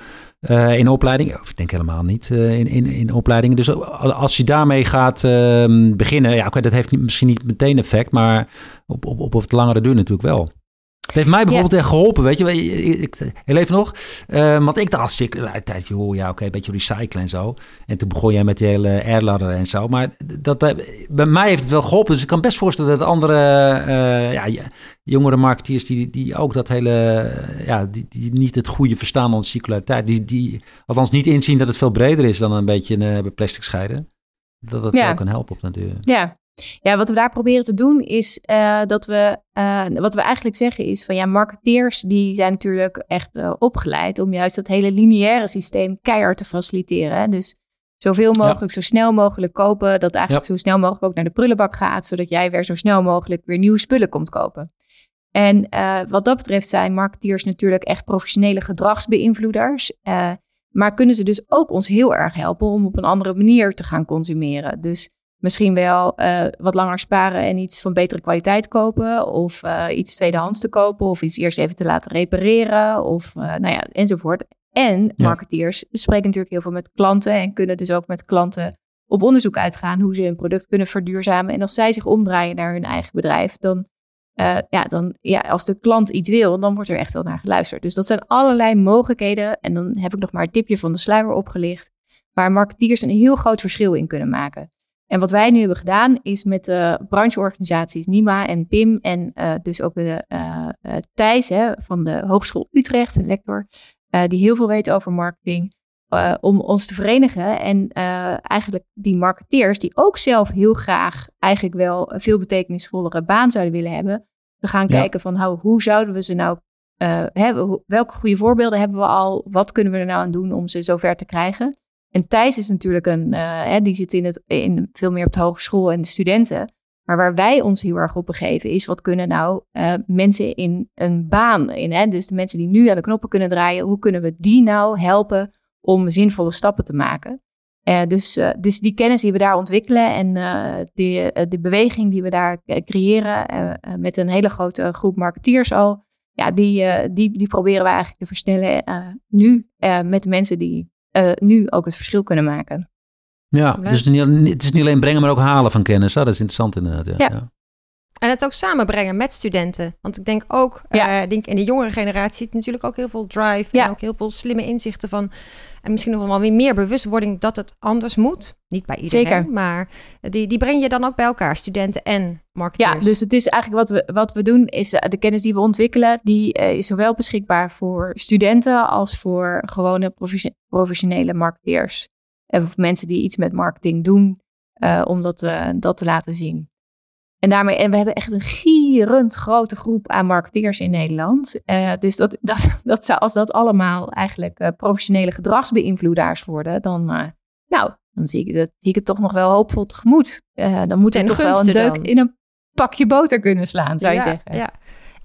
in opleidingen. Of ik denk helemaal niet in, in, in opleidingen. Dus als je daarmee gaat ehm, beginnen. Ja, oké, dat heeft misschien niet meteen effect. Maar op, op, op het langere duur natuurlijk wel. Het heeft mij bijvoorbeeld echt geholpen, weet je. Ik, heel even nog. Uh, want ik dacht circulariteit, joh, ja, oké, een beetje recyclen en zo. En toen begon jij met die hele airladder en zo. Maar dat, eh, bij mij heeft het wel geholpen. Dus ik kan best voorstellen dat andere uh, ja, jongere marketeers... Die, die ook dat hele... ja, die, die niet het goede verstaan van circulariteit... Die, die althans niet inzien dat het veel breder is dan een beetje een plastic scheiden. Dat dat wel kan helpen op natuur. Ja, ja, wat we daar proberen te doen is uh, dat we, uh, wat we eigenlijk zeggen is van ja, marketeers die zijn natuurlijk echt uh, opgeleid om juist dat hele lineaire systeem keihard te faciliteren. Dus zoveel mogelijk, zo snel mogelijk kopen, dat eigenlijk zo snel mogelijk ook naar de prullenbak gaat, zodat jij weer zo snel mogelijk weer nieuwe spullen komt kopen. En wat dat betreft zijn marketeers natuurlijk echt professionele gedragsbeïnvloeders. maar kunnen ze dus ook ons heel erg helpen om op een andere manier te gaan consumeren. Dus misschien wel uh, wat langer sparen en iets van betere kwaliteit kopen. Of uh, iets tweedehands te kopen. Of iets eerst even te laten repareren. Of uh, nou ja, enzovoort. En marketeers spreken natuurlijk heel veel met klanten. En kunnen dus ook met klanten op onderzoek uitgaan hoe ze hun product kunnen verduurzamen. En als zij zich omdraaien naar hun eigen bedrijf, dan, ja, dan ja, als de klant iets wil, dan wordt er echt wel naar geluisterd. Dus dat zijn allerlei mogelijkheden. En dan heb ik nog maar het tipje van de sluier opgelicht. Waar marketeers een heel groot verschil in kunnen maken. En wat wij nu hebben gedaan is met de brancheorganisaties NIMA en PIM en uh, dus ook de uh, Thijs hè, van de Hogeschool Utrecht, een lector, uh, die heel veel weet over marketing, om ons te verenigen. En eigenlijk die marketeers die ook zelf heel graag eigenlijk wel een veel betekenisvollere baan zouden willen hebben, te gaan kijken van nou, hoe zouden we ze nou hebben, welke goede voorbeelden hebben we al, wat kunnen we er nou aan doen om ze zover te krijgen. En Thijs is natuurlijk een, hè, die zit in het, in, veel meer op de hogeschool en de studenten. Maar waar wij ons heel erg op begeven is, wat kunnen nou uh, mensen in een baan, in, hè, dus de mensen die nu aan de knoppen kunnen draaien, hoe kunnen we die nou helpen om zinvolle stappen te maken? Uh, dus, dus die kennis die we daar ontwikkelen en de, de beweging die we daar creëren met een hele grote groep marketeers al, ja, die, die, die proberen we eigenlijk te versnellen nu met de mensen die uh, nu ook het verschil kunnen maken. Ja, dus het is, niet, alleen brengen, maar ook halen van kennis. Dat is interessant inderdaad. Ja. ja. En het ook samenbrengen met studenten. Want ik denk ook, ja. uh, denk in de jongere generatie zit natuurlijk ook heel veel drive. Ja. En ook heel veel slimme inzichten van. En misschien nog wel weer meer bewustwording dat het anders moet. Niet bij iedereen, Zeker. maar die, die breng je dan ook bij elkaar, studenten en marketeers. Ja, dus het is eigenlijk wat we, wat we doen, is eh, de kennis die we ontwikkelen, die uh, is zowel beschikbaar voor studenten als voor gewone professionele marketeers. Of mensen die iets met marketing doen, uh, om dat, dat te laten zien. En, daarmee, en we hebben echt een gierend grote groep aan marketeers in Nederland. Uh, dus dat, dat, dat zou, als dat allemaal eigenlijk uh, professionele gedragsbeïnvloedaars worden, dan, uh, nou, dan zie ik, dat, zie ik het toch nog wel hoopvol tegemoet. dan moet er toch wel een deuk in een pakje boter kunnen slaan, zou je zeggen. Ja.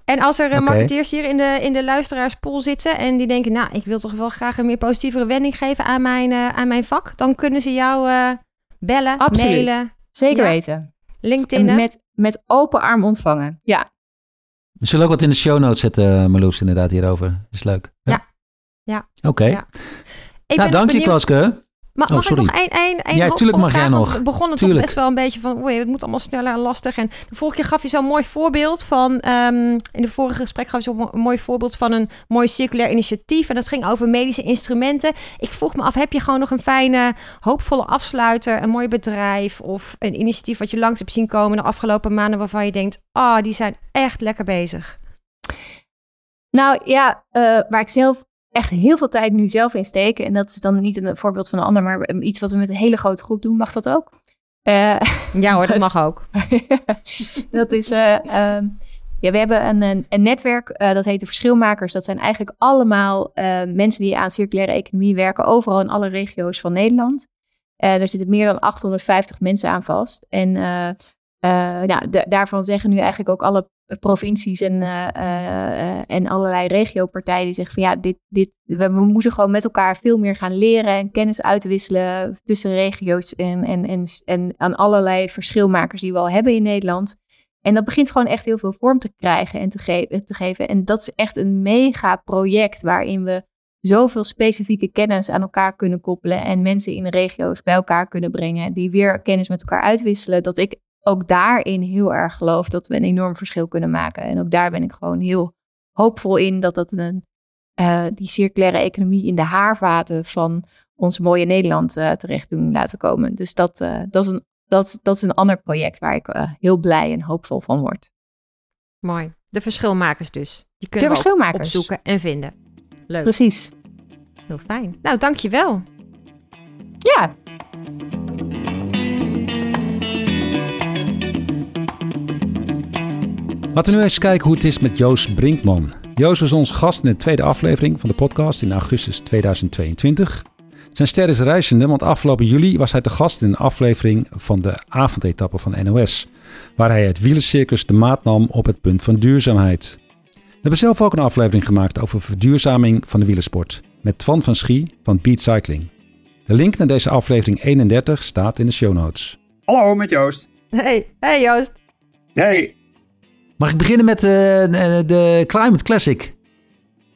En als er okay. marketeers hier in de, in de luisteraarspool zitten en die denken, nou, ik wil toch wel graag een meer positievere wending geven aan mijn, aan mijn vak, dan kunnen ze jou bellen, Absoluut. mailen. Zeker weten. LinkedIn. Met, met open arm ontvangen. Ja. We zullen ook wat in de show notes zetten, Marloes, inderdaad, hierover. Dat is leuk. Ja. Ja. Oké. Okay. Ja. Nou, dank je, Klaske. Mag Oh, ik sorry. nog één, één, één Ja, tuurlijk mag jij nog. We begonnen Tuurlijk. toch best wel een beetje van... Oei, het moet allemaal sneller en lastig. En de vorige keer gaf je zo'n mooi voorbeeld van... ehm, in de vorige gesprek gaf je zo'n mooi voorbeeld van een mooi circulair initiatief. En dat ging over medische instrumenten. Ik vroeg me af, heb je gewoon nog een fijne, hoopvolle afsluiter? Een mooi bedrijf of een initiatief wat je langs hebt zien komen de afgelopen maanden... waarvan je denkt, ah, die zijn echt lekker bezig. Nou ja, eh, waar ik zelf echt heel veel tijd nu zelf in steek. En dat is dan niet een voorbeeld van een ander, maar iets wat we met een hele grote groep doen. Mag dat ook? Eh, Ja hoor, dat mag ook. dat is. eh, ehm, ja, we hebben een, een, een netwerk, eh, dat heet de Verschilmakers. Dat zijn eigenlijk allemaal mensen die aan circulaire economie werken, overal in alle regio's van Nederland. Er zitten meer dan 850 mensen aan vast. En ja, da- daarvan zeggen nu eigenlijk ook alle provincies en, eh, eh, en allerlei regiopartijen die zeggen van ja, dit, dit, we, moeten gewoon met elkaar veel meer gaan leren en kennis uitwisselen tussen regio's en, en, en, en aan allerlei verschilmakers die we al hebben in Nederland. En dat begint gewoon echt heel veel vorm te krijgen en te, te geven. En dat is echt een mega project waarin we zoveel specifieke kennis aan elkaar kunnen koppelen en mensen in de regio's bij elkaar kunnen brengen die weer kennis met elkaar uitwisselen. Dat ik ook daarin heel erg geloof dat we een enorm verschil kunnen maken. En ook daar ben ik gewoon heel hoopvol in dat dat een, eh, die circulaire economie in de haarvaten van ons mooie Nederland eh, terecht doen laten komen. Dus dat, eh, dat, is een, dat, dat is een ander project waar ik heel blij en hoopvol van word. Mooi. De verschilmakers dus. Die kunnen De we verschilmakers. opzoeken en vinden. Leuk. Precies. Heel fijn. Nou, dankjewel. Ja, Laten we nu eens kijken hoe het is met Joost Brinkman. Joost was onze gast in de tweede aflevering van de podcast in augustus 2022. Zijn ster is reizende, want afgelopen juli was hij te gast in een aflevering van de avondetappe van NOS, waar hij het wielercircus de maat nam op het punt van duurzaamheid. We hebben zelf ook een aflevering gemaakt over verduurzaming van de wielersport, met Twan van Schie van Beat Cycling. De link naar deze aflevering 31 staat in de show notes. Hallo, met Joost. Hey, hey Joost. Hey. Mag ik beginnen met eh, de, de Climate Classic?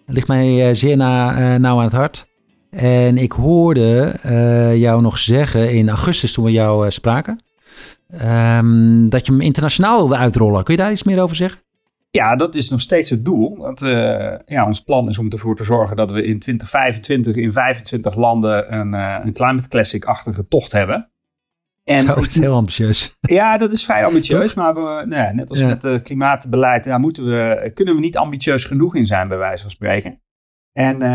Dat ligt mij eh, zeer na, eh, nauw aan het hart. En ik hoorde eh, jou nog zeggen in augustus toen we jou eh, spraken... ehm, dat je hem internationaal wilde uitrollen. Kun je daar iets meer over zeggen? Ja, dat is nog steeds het doel. Want eh, ja, ons plan is om ervoor te zorgen dat we in 2025 in 25 landen een, eh, een Climate Classic-achtige tocht hebben. En Zo, dat is heel ambitieus. Ja, dat is vrij ambitieus. Maar we, nou ja, net als Ja. met het klimaatbeleid, daar moeten we, kunnen we niet ambitieus genoeg in zijn, bij wijze van spreken. En, eh,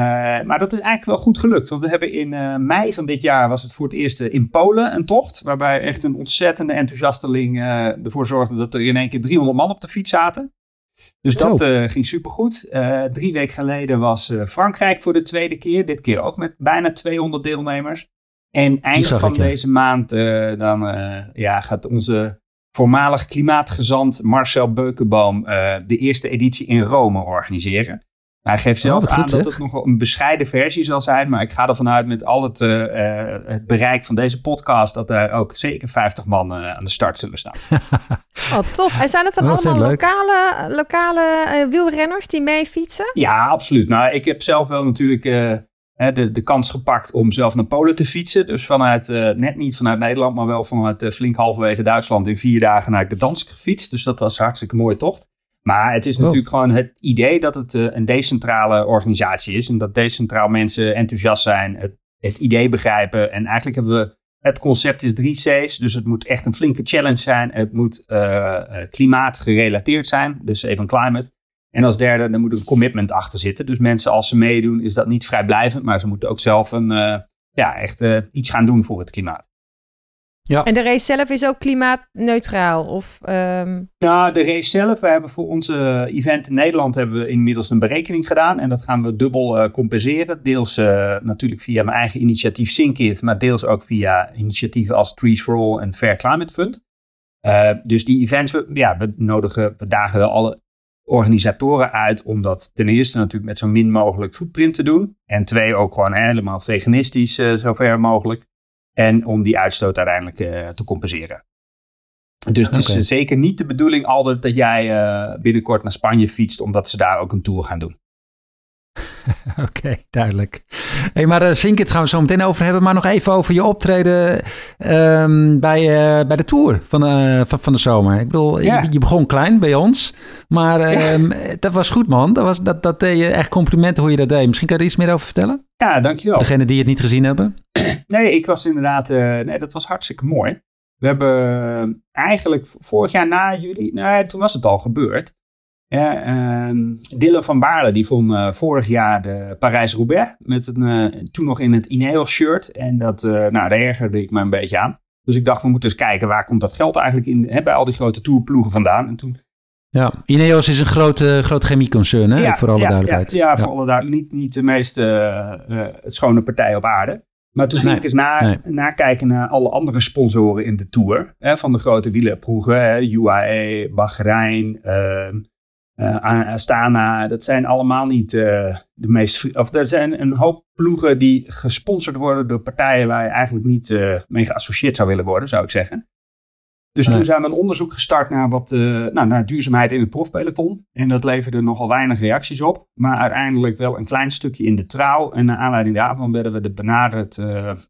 maar dat is eigenlijk wel goed gelukt. Want we hebben in eh, mei van dit jaar was het voor het eerst eh, in Polen een tocht. Waarbij echt een ontzettende enthousiasteling eh, ervoor zorgde dat er in één keer 300 man op de fiets zaten. Dus Zo. dat eh, ging supergoed. Eh drie weken geleden was eh, Frankrijk voor de tweede keer. Dit keer ook met bijna 200 deelnemers. En eind van ik, ja. deze maand eh, dan, eh, ja, gaat onze voormalig klimaatgezant Marcel Beukenboom eh, de eerste editie in Rome organiseren. Hij geeft zelf Oh, wat aan goed, dat het nog een bescheiden versie zal zijn. Maar ik ga ervan uit met al het, het bereik van deze podcast... dat er ook zeker 50 man aan de start zullen staan. Oh, tof. En zijn het dan Oh, allemaal lokale, lokale wielrenners die mee fietsen? Ja, absoluut. Nou, ik heb zelf wel natuurlijk eh, de, de kans gepakt om zelf naar Polen te fietsen. Dus vanuit, eh, net niet vanuit Nederland, maar wel vanuit eh, flink halverwege Duitsland in vier dagen naar Gdansk gefietst. Dus dat was een hartstikke mooie tocht. Maar het is Oh. natuurlijk gewoon het idee dat het eh, een decentrale organisatie is. En dat decentraal mensen enthousiast zijn, het, het idee begrijpen. En eigenlijk hebben we, het concept is drie C's. Dus het moet echt een flinke challenge zijn. Het moet klimaatgerelateerd zijn, dus even climate. En als derde, er moet een commitment achter zitten. Dus mensen, als ze meedoen, is dat niet vrijblijvend, maar ze moeten ook zelf een, eh, ja, echt eh, iets gaan doen voor het klimaat. En de race zelf is ook klimaatneutraal? Of, ehm, Nou, de race zelf, we hebben voor onze event in Nederland hebben we inmiddels een berekening gedaan. En dat gaan we dubbel eh, compenseren. Deels eh, natuurlijk via mijn eigen initiatief Synkit, maar deels ook via initiatieven als Trees for All en Fair Climate Fund. Eh, dus die events, we, ja, we nodigen, we dagen wel alle organisatoren uit om dat ten eerste natuurlijk met zo min mogelijk footprint te doen. En twee, ook gewoon helemaal veganistisch eh, zover mogelijk. En om die uitstoot uiteindelijk eh, te compenseren. Dus het is zeker niet de bedoeling altijd dat jij eh, binnenkort naar Spanje fietst, omdat ze daar ook een tour gaan doen. Oké, duidelijk. Hey, maar uh, Sinkit gaan we zo meteen over hebben. Maar nog even over je optreden um, bij, uh, bij de Tour van, uh, van, van de zomer. Ik bedoel, ja. je, je, begon klein bij ons. Maar um, ja. dat was goed, man. Dat, was, dat, dat deed je echt complimenten hoe je dat deed. Misschien kan je er iets meer over vertellen? Ja, dankjewel. Degene die het niet gezien hebben. Nee, ik was inderdaad... nee, dat was hartstikke mooi. We hebben eigenlijk vorig jaar na juli... Nee, toen was het al gebeurd. Uh, Dylan van Baarle die vond uh, vorig jaar de Parijs-Roubaix. Met een, uh, toen nog in het Ineos shirt. En dat, uh, nou, daar ergerde ik me een beetje aan. Dus ik dacht, we moeten eens kijken waar komt dat geld eigenlijk in, hè, bij al die grote tourploegen vandaan. En toen... Ja, Ineos is een groot, groot chemieconcern, hè? Ja, voor alle ja, duidelijkheid. Ja, ja, voor alle duidelijkheid. Niet, niet de meest schone partij op aarde. Maar toen ging nee, ik eens na, nee. nakijken naar alle andere sponsoren in de Tour. Hè, van de grote wielerploegen. UAE, Bahrein, ehm, uh, Astana, dat zijn allemaal niet uh, de meest. Of er zijn een hoop ploegen die gesponsord worden door partijen waar je eigenlijk niet uh, mee geassocieerd zou willen worden, zou ik zeggen. Dus toen zijn we een onderzoek gestart naar, wat, nou, naar duurzaamheid in het profpeloton. En dat leverde nogal weinig reacties op. Maar uiteindelijk wel een klein stukje in de trouw. En naar aanleiding daarvan werden we benaderd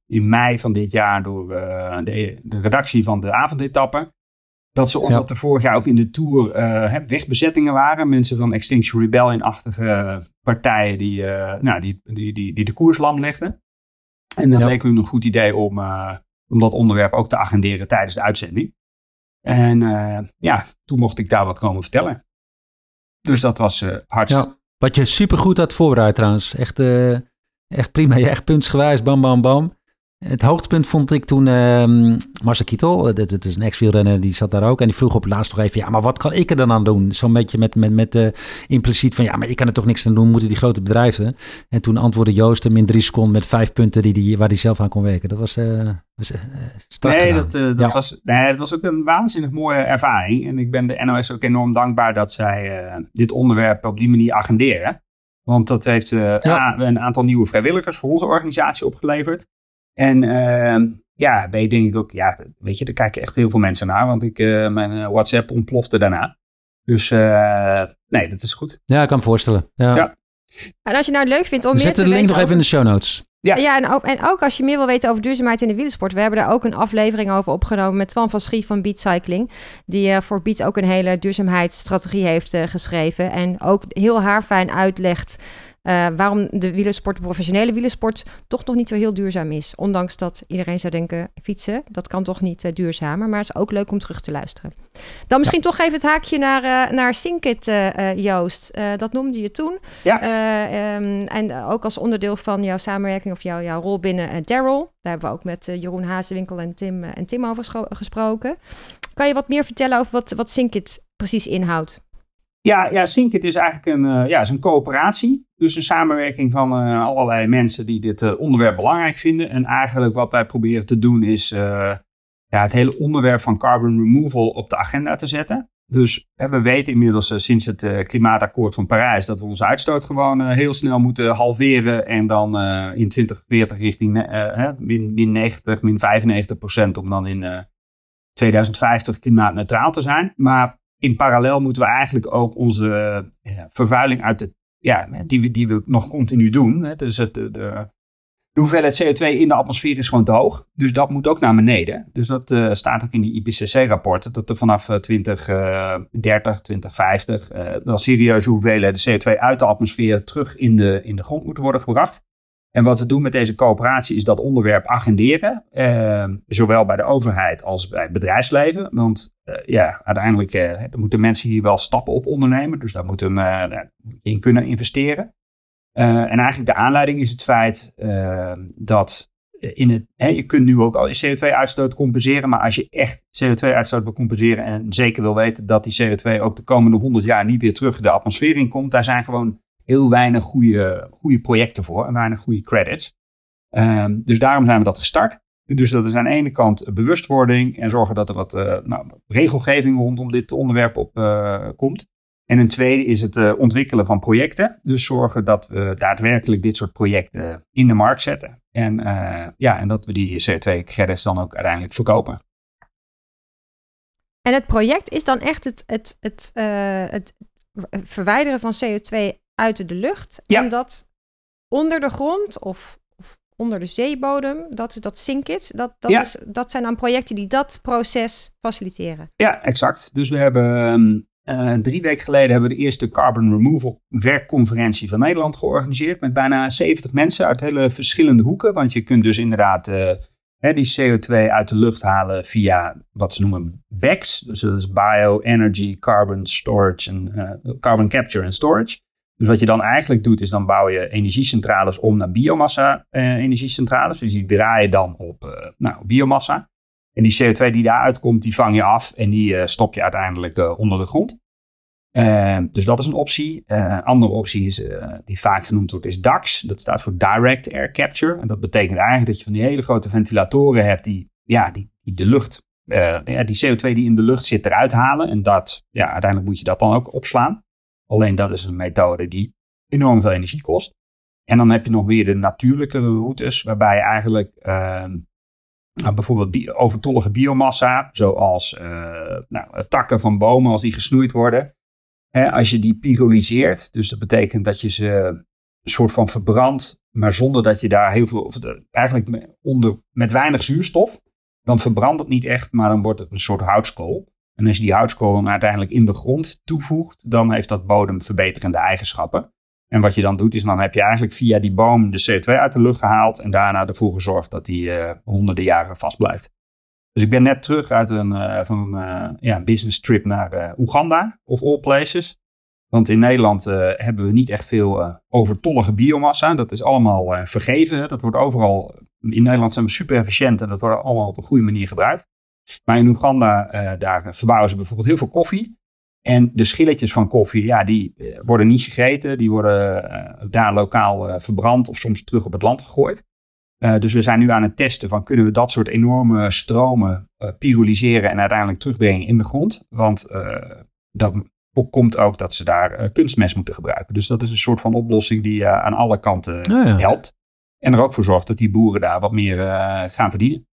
in mei van dit jaar door de, de redactie van de avondetappe. Dat ze, omdat ja. er vorig jaar ook in de Tour uh, wegbezettingen waren. Mensen van Extinction Rebellion-achtige partijen die, uh, nou, die, die, die, die de koers lam legden. En dat ja. leek me een goed idee om, uh, om dat onderwerp ook te agenderen tijdens de uitzending. En ja, toen mocht ik daar wat komen vertellen. Dus dat was hartstikke... Ja, wat je supergoed had voorbereid trouwens. Echt, echt prima. Je echt puntsgewijs, bam, bam, bam. Het hoogtepunt vond ik toen uh, Marcel Kittel, dat is een ex-wielrenner, die zat daar ook. En die vroeg op het laatst nog even, ja, maar wat kan ik er dan aan doen? Zo'n beetje met, met, met uh, impliciet van, ja, maar ik kan er toch niks aan doen, moeten die grote bedrijven. En toen antwoordde Joost hem in drie seconden met vijf punten die die, waar hij zelf aan kon werken. Dat was, was uh, strak nee, dat, dat, ja. was, nee, dat was ook een waanzinnig mooie ervaring. En ik ben de NOS ook enorm dankbaar dat zij dit onderwerp op die manier agenderen. Want dat heeft ja. een aantal nieuwe vrijwilligers voor onze organisatie opgeleverd. En uh, ja, ben je denk ik ook, ja, weet je, daar kijken echt heel veel mensen naar, want ik, uh, mijn WhatsApp ontplofte daarna. Dus uh, nee, dat is goed. Ja, ik kan me voorstellen. Ja. ja. En als je nou leuk vindt om We meer zetten te de link nog over... even in de show notes. Ja, ja en, ook, en ook als je meer wil weten over duurzaamheid in de wielersport. We hebben daar ook een aflevering over opgenomen met Twan van Schie van Beat Cycling. Die uh, voor Beat ook een hele duurzaamheidsstrategie heeft uh, geschreven. En ook heel haarfijn uitlegt uh, waarom de wielersport, de professionele wielersport, toch nog niet zo heel duurzaam is. Ondanks dat iedereen zou denken, fietsen, dat kan toch niet uh, duurzamer. Maar het is ook leuk om terug te luisteren. Dan misschien ja. toch even het haakje naar, uh, naar Sinkit, Joost. dat noemde je toen. Ja. Um, en ook als onderdeel van jouw samenwerking of jouw, jouw rol binnen Daryl. Daar hebben we ook met Jeroen Hazenwinkel en Tim, en Tim over gesproken. Kan je wat meer vertellen over wat, wat Sinkit precies inhoudt? Ja, ja Syncit is eigenlijk een, uh, ja, is een coöperatie. Dus een samenwerking van uh, allerlei mensen die dit uh, onderwerp belangrijk vinden. En eigenlijk wat wij proberen te doen is ja, het hele onderwerp van carbon removal op de agenda te zetten. Dus we weten inmiddels sinds het klimaatakkoord van Parijs dat we onze uitstoot gewoon heel snel moeten halveren. En dan in 2040 richting min, min 90, min 95 procent om dan in 2050 klimaatneutraal te zijn. Maar in parallel moeten we eigenlijk ook onze ja, vervuiling uit de, ja, die, we, die we nog continu doen. Hè. Dus de, de, hoeveelheid CO2 in de atmosfeer is gewoon te hoog. Dus dat moet ook naar beneden. Dus dat uh, staat ook in die IPCC-rapporten. Dat er vanaf uh, 2030, 2050 uh, wel serieuze hoeveelheden CO2 uit de atmosfeer terug in de, in de grond moeten worden gebracht. En wat we doen met deze coöperatie is dat onderwerp agenderen. Uh, zowel bij de overheid als bij het bedrijfsleven. Want uh, ja, uiteindelijk uh, moeten mensen hier wel stappen op ondernemen. Dus daar moeten we in kunnen investeren. en eigenlijk de aanleiding is het feit dat in het, hè, je kunt nu ook al je CO2-uitstoot compenseren. Maar als je echt CO2-uitstoot wil compenseren en zeker wil weten dat die CO2 ook de komende 100 jaar niet weer terug de atmosfeer in komt. Daar zijn gewoon heel weinig goede, goede projecten voor en weinig goede credits. Um, dus daarom zijn we dat gestart. Dus dat is aan de ene kant bewustwording en zorgen dat er wat uh, nou, regelgeving rondom dit onderwerp op uh, komt. En een tweede is het uh, ontwikkelen van projecten. Dus zorgen dat we daadwerkelijk dit soort projecten in de markt zetten. En, ja, en dat we die CO2-credits dan ook uiteindelijk verkopen. En het project is dan echt het, het, het, het verwijderen van CO2 uit de lucht. Ja. En dat onder de grond of onder de zeebodem, dat, dat SINKIT, dat, dat, is, dat zijn dan projecten die dat proces faciliteren. Ja, exact. Dus we hebben uh, drie weken geleden hebben we de eerste Carbon Removal werkconferentie van Nederland georganiseerd. Met bijna 70 mensen uit hele verschillende hoeken. Want je kunt dus inderdaad uh, hè, die CO2 uit de lucht halen via wat ze noemen BECS. Dus dat is Bioenergy, Carbon Storage en uh, Carbon Capture and Storage. Dus wat je dan eigenlijk doet, is dan bouw je energiecentrales om naar biomassa-energiecentrales. dus die draaien dan op nou, biomassa. En die CO2 die daaruit komt, die vang je af en die uh, stop je uiteindelijk onder de grond. Dus dat is een optie. Een andere optie is, die vaak genoemd wordt, is DAX. Dat staat voor Direct Air Capture. En dat betekent eigenlijk dat je van die hele grote ventilatoren hebt die, ja, die, die de lucht, ja, die CO2 die in de lucht zit eruit halen. En dat, ja, uiteindelijk moet je dat dan ook opslaan. Alleen dat is een methode die enorm veel energie kost. En dan heb je nog weer de natuurlijke routes, waarbij je eigenlijk ehm, nou, bijvoorbeeld overtollige biomassa, zoals uh, nou, takken van bomen als die gesnoeid worden. Hè, als je die pyrolyseert, dus dat betekent dat je ze een soort van verbrandt, maar zonder dat je daar heel veel, eigenlijk onder, met weinig zuurstof, dan verbrandt het niet echt, maar dan wordt het een soort houtskool. En als je die houtskool uiteindelijk in de grond toevoegt, dan heeft dat bodemverbeterende eigenschappen. En wat je dan doet, is dan heb je eigenlijk via die boom de CO2 uit de lucht gehaald en daarna ervoor gezorgd dat die uh, honderden jaren vast blijft. Dus ik ben net terug uit een, uh, van een uh, ja, business trip naar Oeganda, of all places. Want in Nederland hebben we niet echt veel overtollige biomassa. Dat is allemaal vergeven. Dat wordt overal, in Nederland zijn we super efficiënt en dat wordt allemaal op een goede manier gebruikt. Maar in Oeganda, daar verbouwen ze bijvoorbeeld heel veel koffie. En de schilletjes van koffie, ja, die eh, worden niet gegeten. Die worden uh, daar lokaal uh, verbrand of soms terug op het land gegooid. Uh, dus we zijn nu aan het testen van kunnen we dat soort enorme stromen pyrolyseren en uiteindelijk terugbrengen in de grond. Want dat voorkomt ook dat ze daar kunstmest moeten gebruiken. Dus dat is een soort van oplossing die aan alle kanten ja. helpt. En er ook voor zorgt dat die boeren daar wat meer gaan verdienen.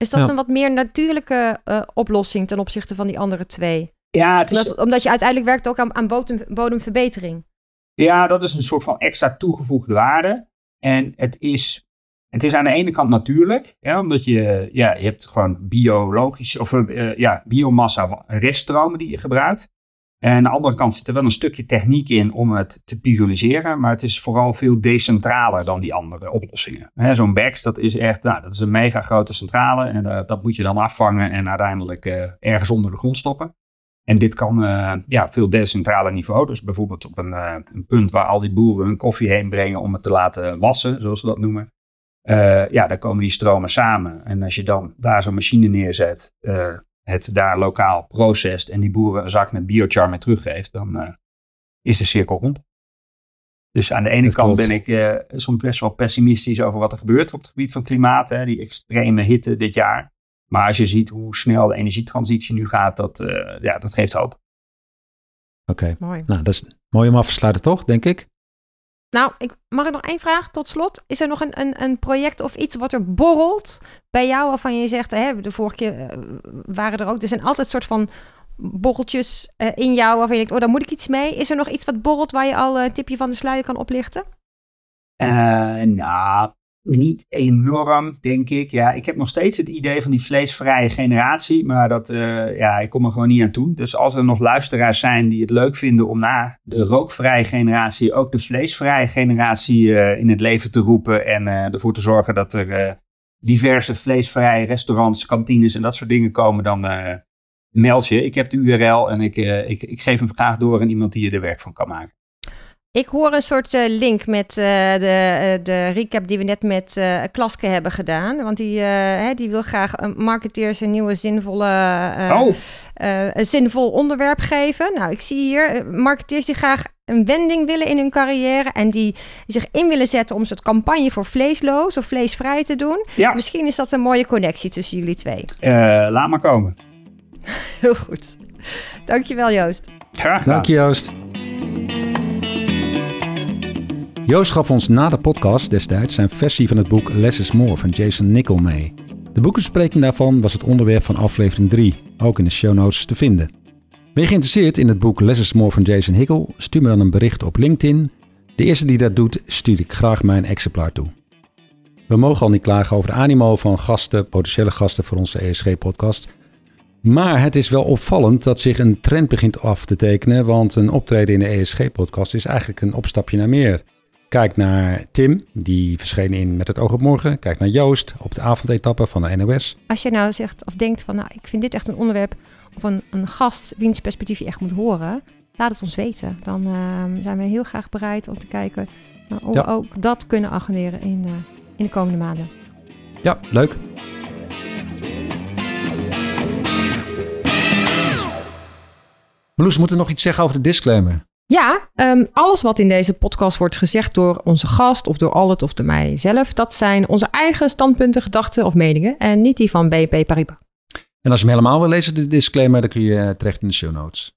Is dat een wat meer natuurlijke oplossing ten opzichte van die andere twee? Ja, het is... omdat, omdat, je uiteindelijk werkt ook aan, aan bodem, bodemverbetering. Ja, dat is een soort van extra toegevoegde waarde. En het is, het is aan de ene kant natuurlijk, ja, omdat je, ja, je hebt gewoon biologische of uh, ja, biomassa reststromen die je gebruikt. En aan de andere kant zit er wel een stukje techniek in om het te pyrolysen, maar het is vooral veel decentraler dan die andere oplossingen. Zo'n BEX, dat is echt, nou, dat is een mega grote centrale en uh, dat moet je dan afvangen en uiteindelijk uh, ergens onder de grond stoppen. En dit kan uh, ja, veel decentrale niveau. Dus bijvoorbeeld op een, een, punt waar al die boeren hun koffie heen brengen om het te laten wassen, zoals we dat noemen. Ja, daar komen die stromen samen. En als je dan daar zo'n machine neerzet, het daar lokaal processt en die boeren een zak met biochar mee teruggeeft, dan is de cirkel rond. Dus aan de ene kant ben ik soms best wel pessimistisch over wat er gebeurt op het gebied van klimaat. Hè, die extreme hitte dit jaar. Maar als je ziet hoe snel de energietransitie nu gaat, dat, uh, ja, dat geeft hoop. Oké, mooi. Nou, dat is mooi om af te sluiten, toch, denk ik? Nou, ik, mag ik nog één vraag tot slot? Is er nog een, een, een project of iets wat er borrelt bij jou waarvan je zegt, hè, de vorige keer uh, waren er ook, er zijn altijd soort van borreltjes uh, in jou waarvan je denkt, oh, daar moet ik iets mee. Is er nog iets wat borrelt waar je al een tipje van de sluier kan oplichten? nou, niet enorm, denk ik. Ja, ik heb nog steeds het idee van die vleesvrije generatie, maar dat, uh, ja, ik kom er gewoon niet aan toe. Dus als er nog luisteraars zijn die het leuk vinden om na de rookvrije generatie ook de vleesvrije generatie uh, in het leven te roepen en uh, ervoor te zorgen dat er diverse vleesvrije restaurants, kantines en dat soort dingen komen, dan meld je. Ik heb de URL en ik, ik, ik geef hem graag door aan iemand die er werk van kan maken. Ik hoor een soort uh, link met uh, de, uh, de recap die we net met Klaske hebben gedaan. Want die, hè, die wil graag marketeers een nieuwe zinvolle, oh. een zinvol onderwerp geven. Nou, ik zie hier marketeers die graag een wending willen in hun carrière. En die, zich in willen zetten om een soort campagne voor vleesloos of vleesvrij te doen. Ja. Misschien is dat een mooie connectie tussen jullie twee. laat maar komen. Heel goed. Dankjewel Joost. Graag gedaan. Dank je Joost. Joost gaf ons na de podcast destijds zijn versie van het boek Less is More van Jason Nickel mee. De boekbespreking daarvan was het onderwerp van aflevering 3, ook in de show notes te vinden. Ben je geïnteresseerd in het boek Less More van Jason Hickel? Stuur me dan een bericht op LinkedIn. De eerste die dat doet, stuur ik graag mijn exemplaar toe. We mogen al niet klagen over de animo van gasten, potentiële gasten voor onze ESG-podcast. Maar het is wel opvallend dat zich een trend begint af te tekenen, want een optreden in de ESG-podcast is eigenlijk een opstapje naar meer. Kijk naar Tim, die verscheen in Met het oog op morgen. Kijk naar Joost op de avondetappe van de NOS. Als je nou zegt of denkt van, nou, ik vind dit echt een onderwerp of een, een gast wiens perspectief je echt moet horen, laat het ons weten. Dan uh, zijn we heel graag bereid om te kijken nou, hoe we ook dat kunnen agenderen in, uh, in de komende maanden. Ja, leuk. Marloes, moeten we nog iets zeggen over de disclaimer? Ja, um, alles wat in deze podcast wordt gezegd door onze gast of door Albert of door mijzelf, dat zijn onze eigen standpunten, gedachten of meningen en niet die van BP Paribas. En als je hem helemaal wil lezen, de disclaimer, dan kun je terecht in de show notes.